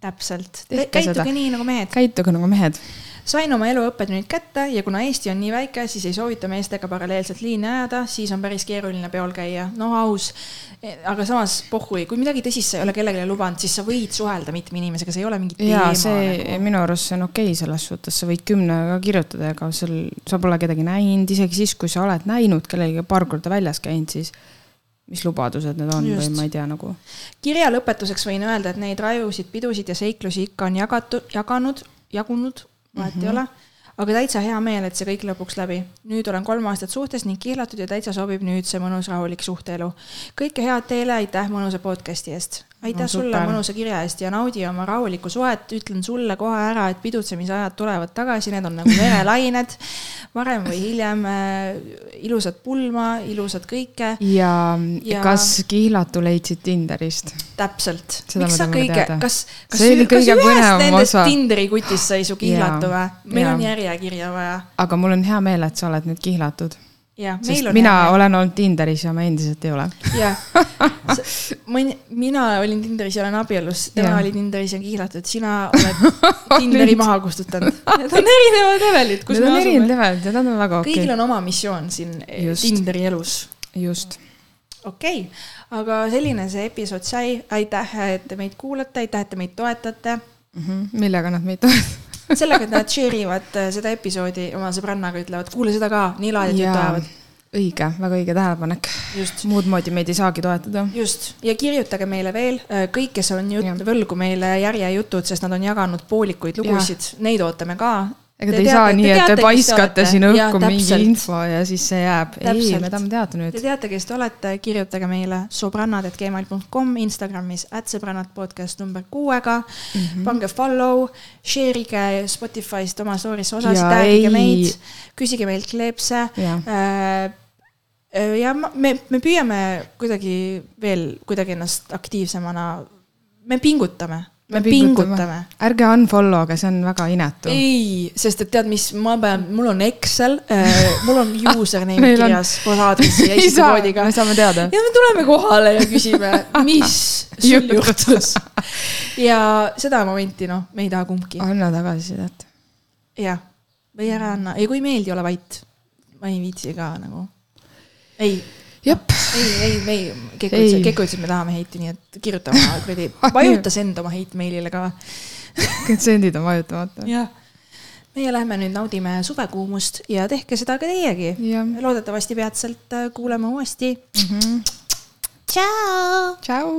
täpselt. Käituge nii nagu mehed. käituge nagu mehed. sain oma elu õppetunnid kätte ja kuna Eesti on nii väike, siis ei soovita meestega paralleelselt liini ajada, siis on päris keeruline peol käia. no aus, aga samas pohhui, kui midagi tõsist sa ei ole kellelegi lubanud, siis sa võid suhelda mitme inimesega, see ei ole mingi teema ja see nagu. minu arust see on okei okay selles suhtes, sa võid kümnega kirjutada, ega sul, sa pole kedagi näinud, isegi siis, kui sa oled näinud kellegagi paar korda väljas käinud, siis mis lubadused need on Just. või ma ei tea nagu. kirja lõpetuseks võin öelda, et neid rajusid, pidusid ja seiklusi ikka on jagatud, jaganud, jagunud, vahet mm -hmm. ei ole. aga täitsa hea meel, et see kõik lõpuks läbi. nüüd olen kolm aastat suhtes ning kihlatud ja täitsa sobib nüüd see mõnus rahulik suhteelu. kõike head teile, aitäh mõnusa podcast'i eest. Aitäh No sulle mõnusa kirja eest ja naudi oma rahulikku suhet. ütlen sulle kohe ära, et pidutsemisajad tulevad tagasi, need on nagu merelained. <laughs> varem või hiljem äh, ilusat pulma, ilusat kõike. ja, Ja- ja... kas kihlatu leidsid Tinderist? täpselt. Miks sa kõige kas, kas, kas kõige ühest nendest osa. Tinderi kutist sai su kihlatu või meil on jaa. järjekirja vaja. aga mul on hea meel, et sa oled nüüd kihlatud, sest on mina hea. olen olnud Tinderis ja ma endiselt ei ole. jah, <laughs> mina olin Tinderis ja olen abielus, tema Jaa. oli Tinderis ja kihlatud, sina oled <laughs> Tinderi maha kustutanud. Need on erinevad levelid, kus Need me on erinevad asume. levelid ja nad on väga okei kõigil okay.. on oma missioon siin eh, Just. Tinderi elus just, okei okay., aga selline see episood sai, aitäh, et te meid kuulate, aitäh, et te meid toetate. millega nad meid toetavad. sellega, et nad share ivad äh, seda episoodi oma sõbrannaga, ütlevad, kuule seda ka, nii lahedad juttu ajavad. õige, väga õige tähelepanek. just, muud moodi meid ei saagi toetada. just ja kirjutage meile veel kõik, kes on jut, võlgu meile järjejutud, sest nad on jaganud poolikuid lugusid, neid ootame ka. Ega te ei saa nii, et te paiskate siin õhku mingi info ja siis see jääb. ei, me tahame teada Te nüüd. teate, kes te olete, kirjutage meile sõbrannad.gmail.com, Instagramis ätsõbrannad podcast number kuuega mm. -hmm. pange follow, share ige Spotify'st oma story'sse osasid, tag'ige ei- meid, küsige meilt kleepse jah, Äh, ja me, me püüame kuidagi veel kuidagi ennast aktiivsemana, me pingutame, me pingutame. ärge unfollow ge, see on väga inetu. ei, sest et tead, mis ma pean, mul on Excel äh,, mul on username on- kirjas koos aadressi ja isikukoodiga me saame teada ja. me tuleme kohale ja küsime, <laughs> mis sul juhtus. ja seda momenti, noh, me ei taha kumbki. anna tagasisidet. jah, või ära anna ja kui meeldi, ole vait. ma ei viitsi ka nagu. ei, jep, ei, ei, me ei, Keku ütles, Keku ütles, et me tahame heiti, nii et kirjuta oma kuradi, <laughs> vajuta send oma heit meilile ka. <laughs> kõik sendid on vajutamata. jah. meie lähme nüüd naudime suvekuumust ja tehke seda ka teiegi. loodetavasti peatselt äh, kuuleme uuesti. Mhm. tšau. tšau.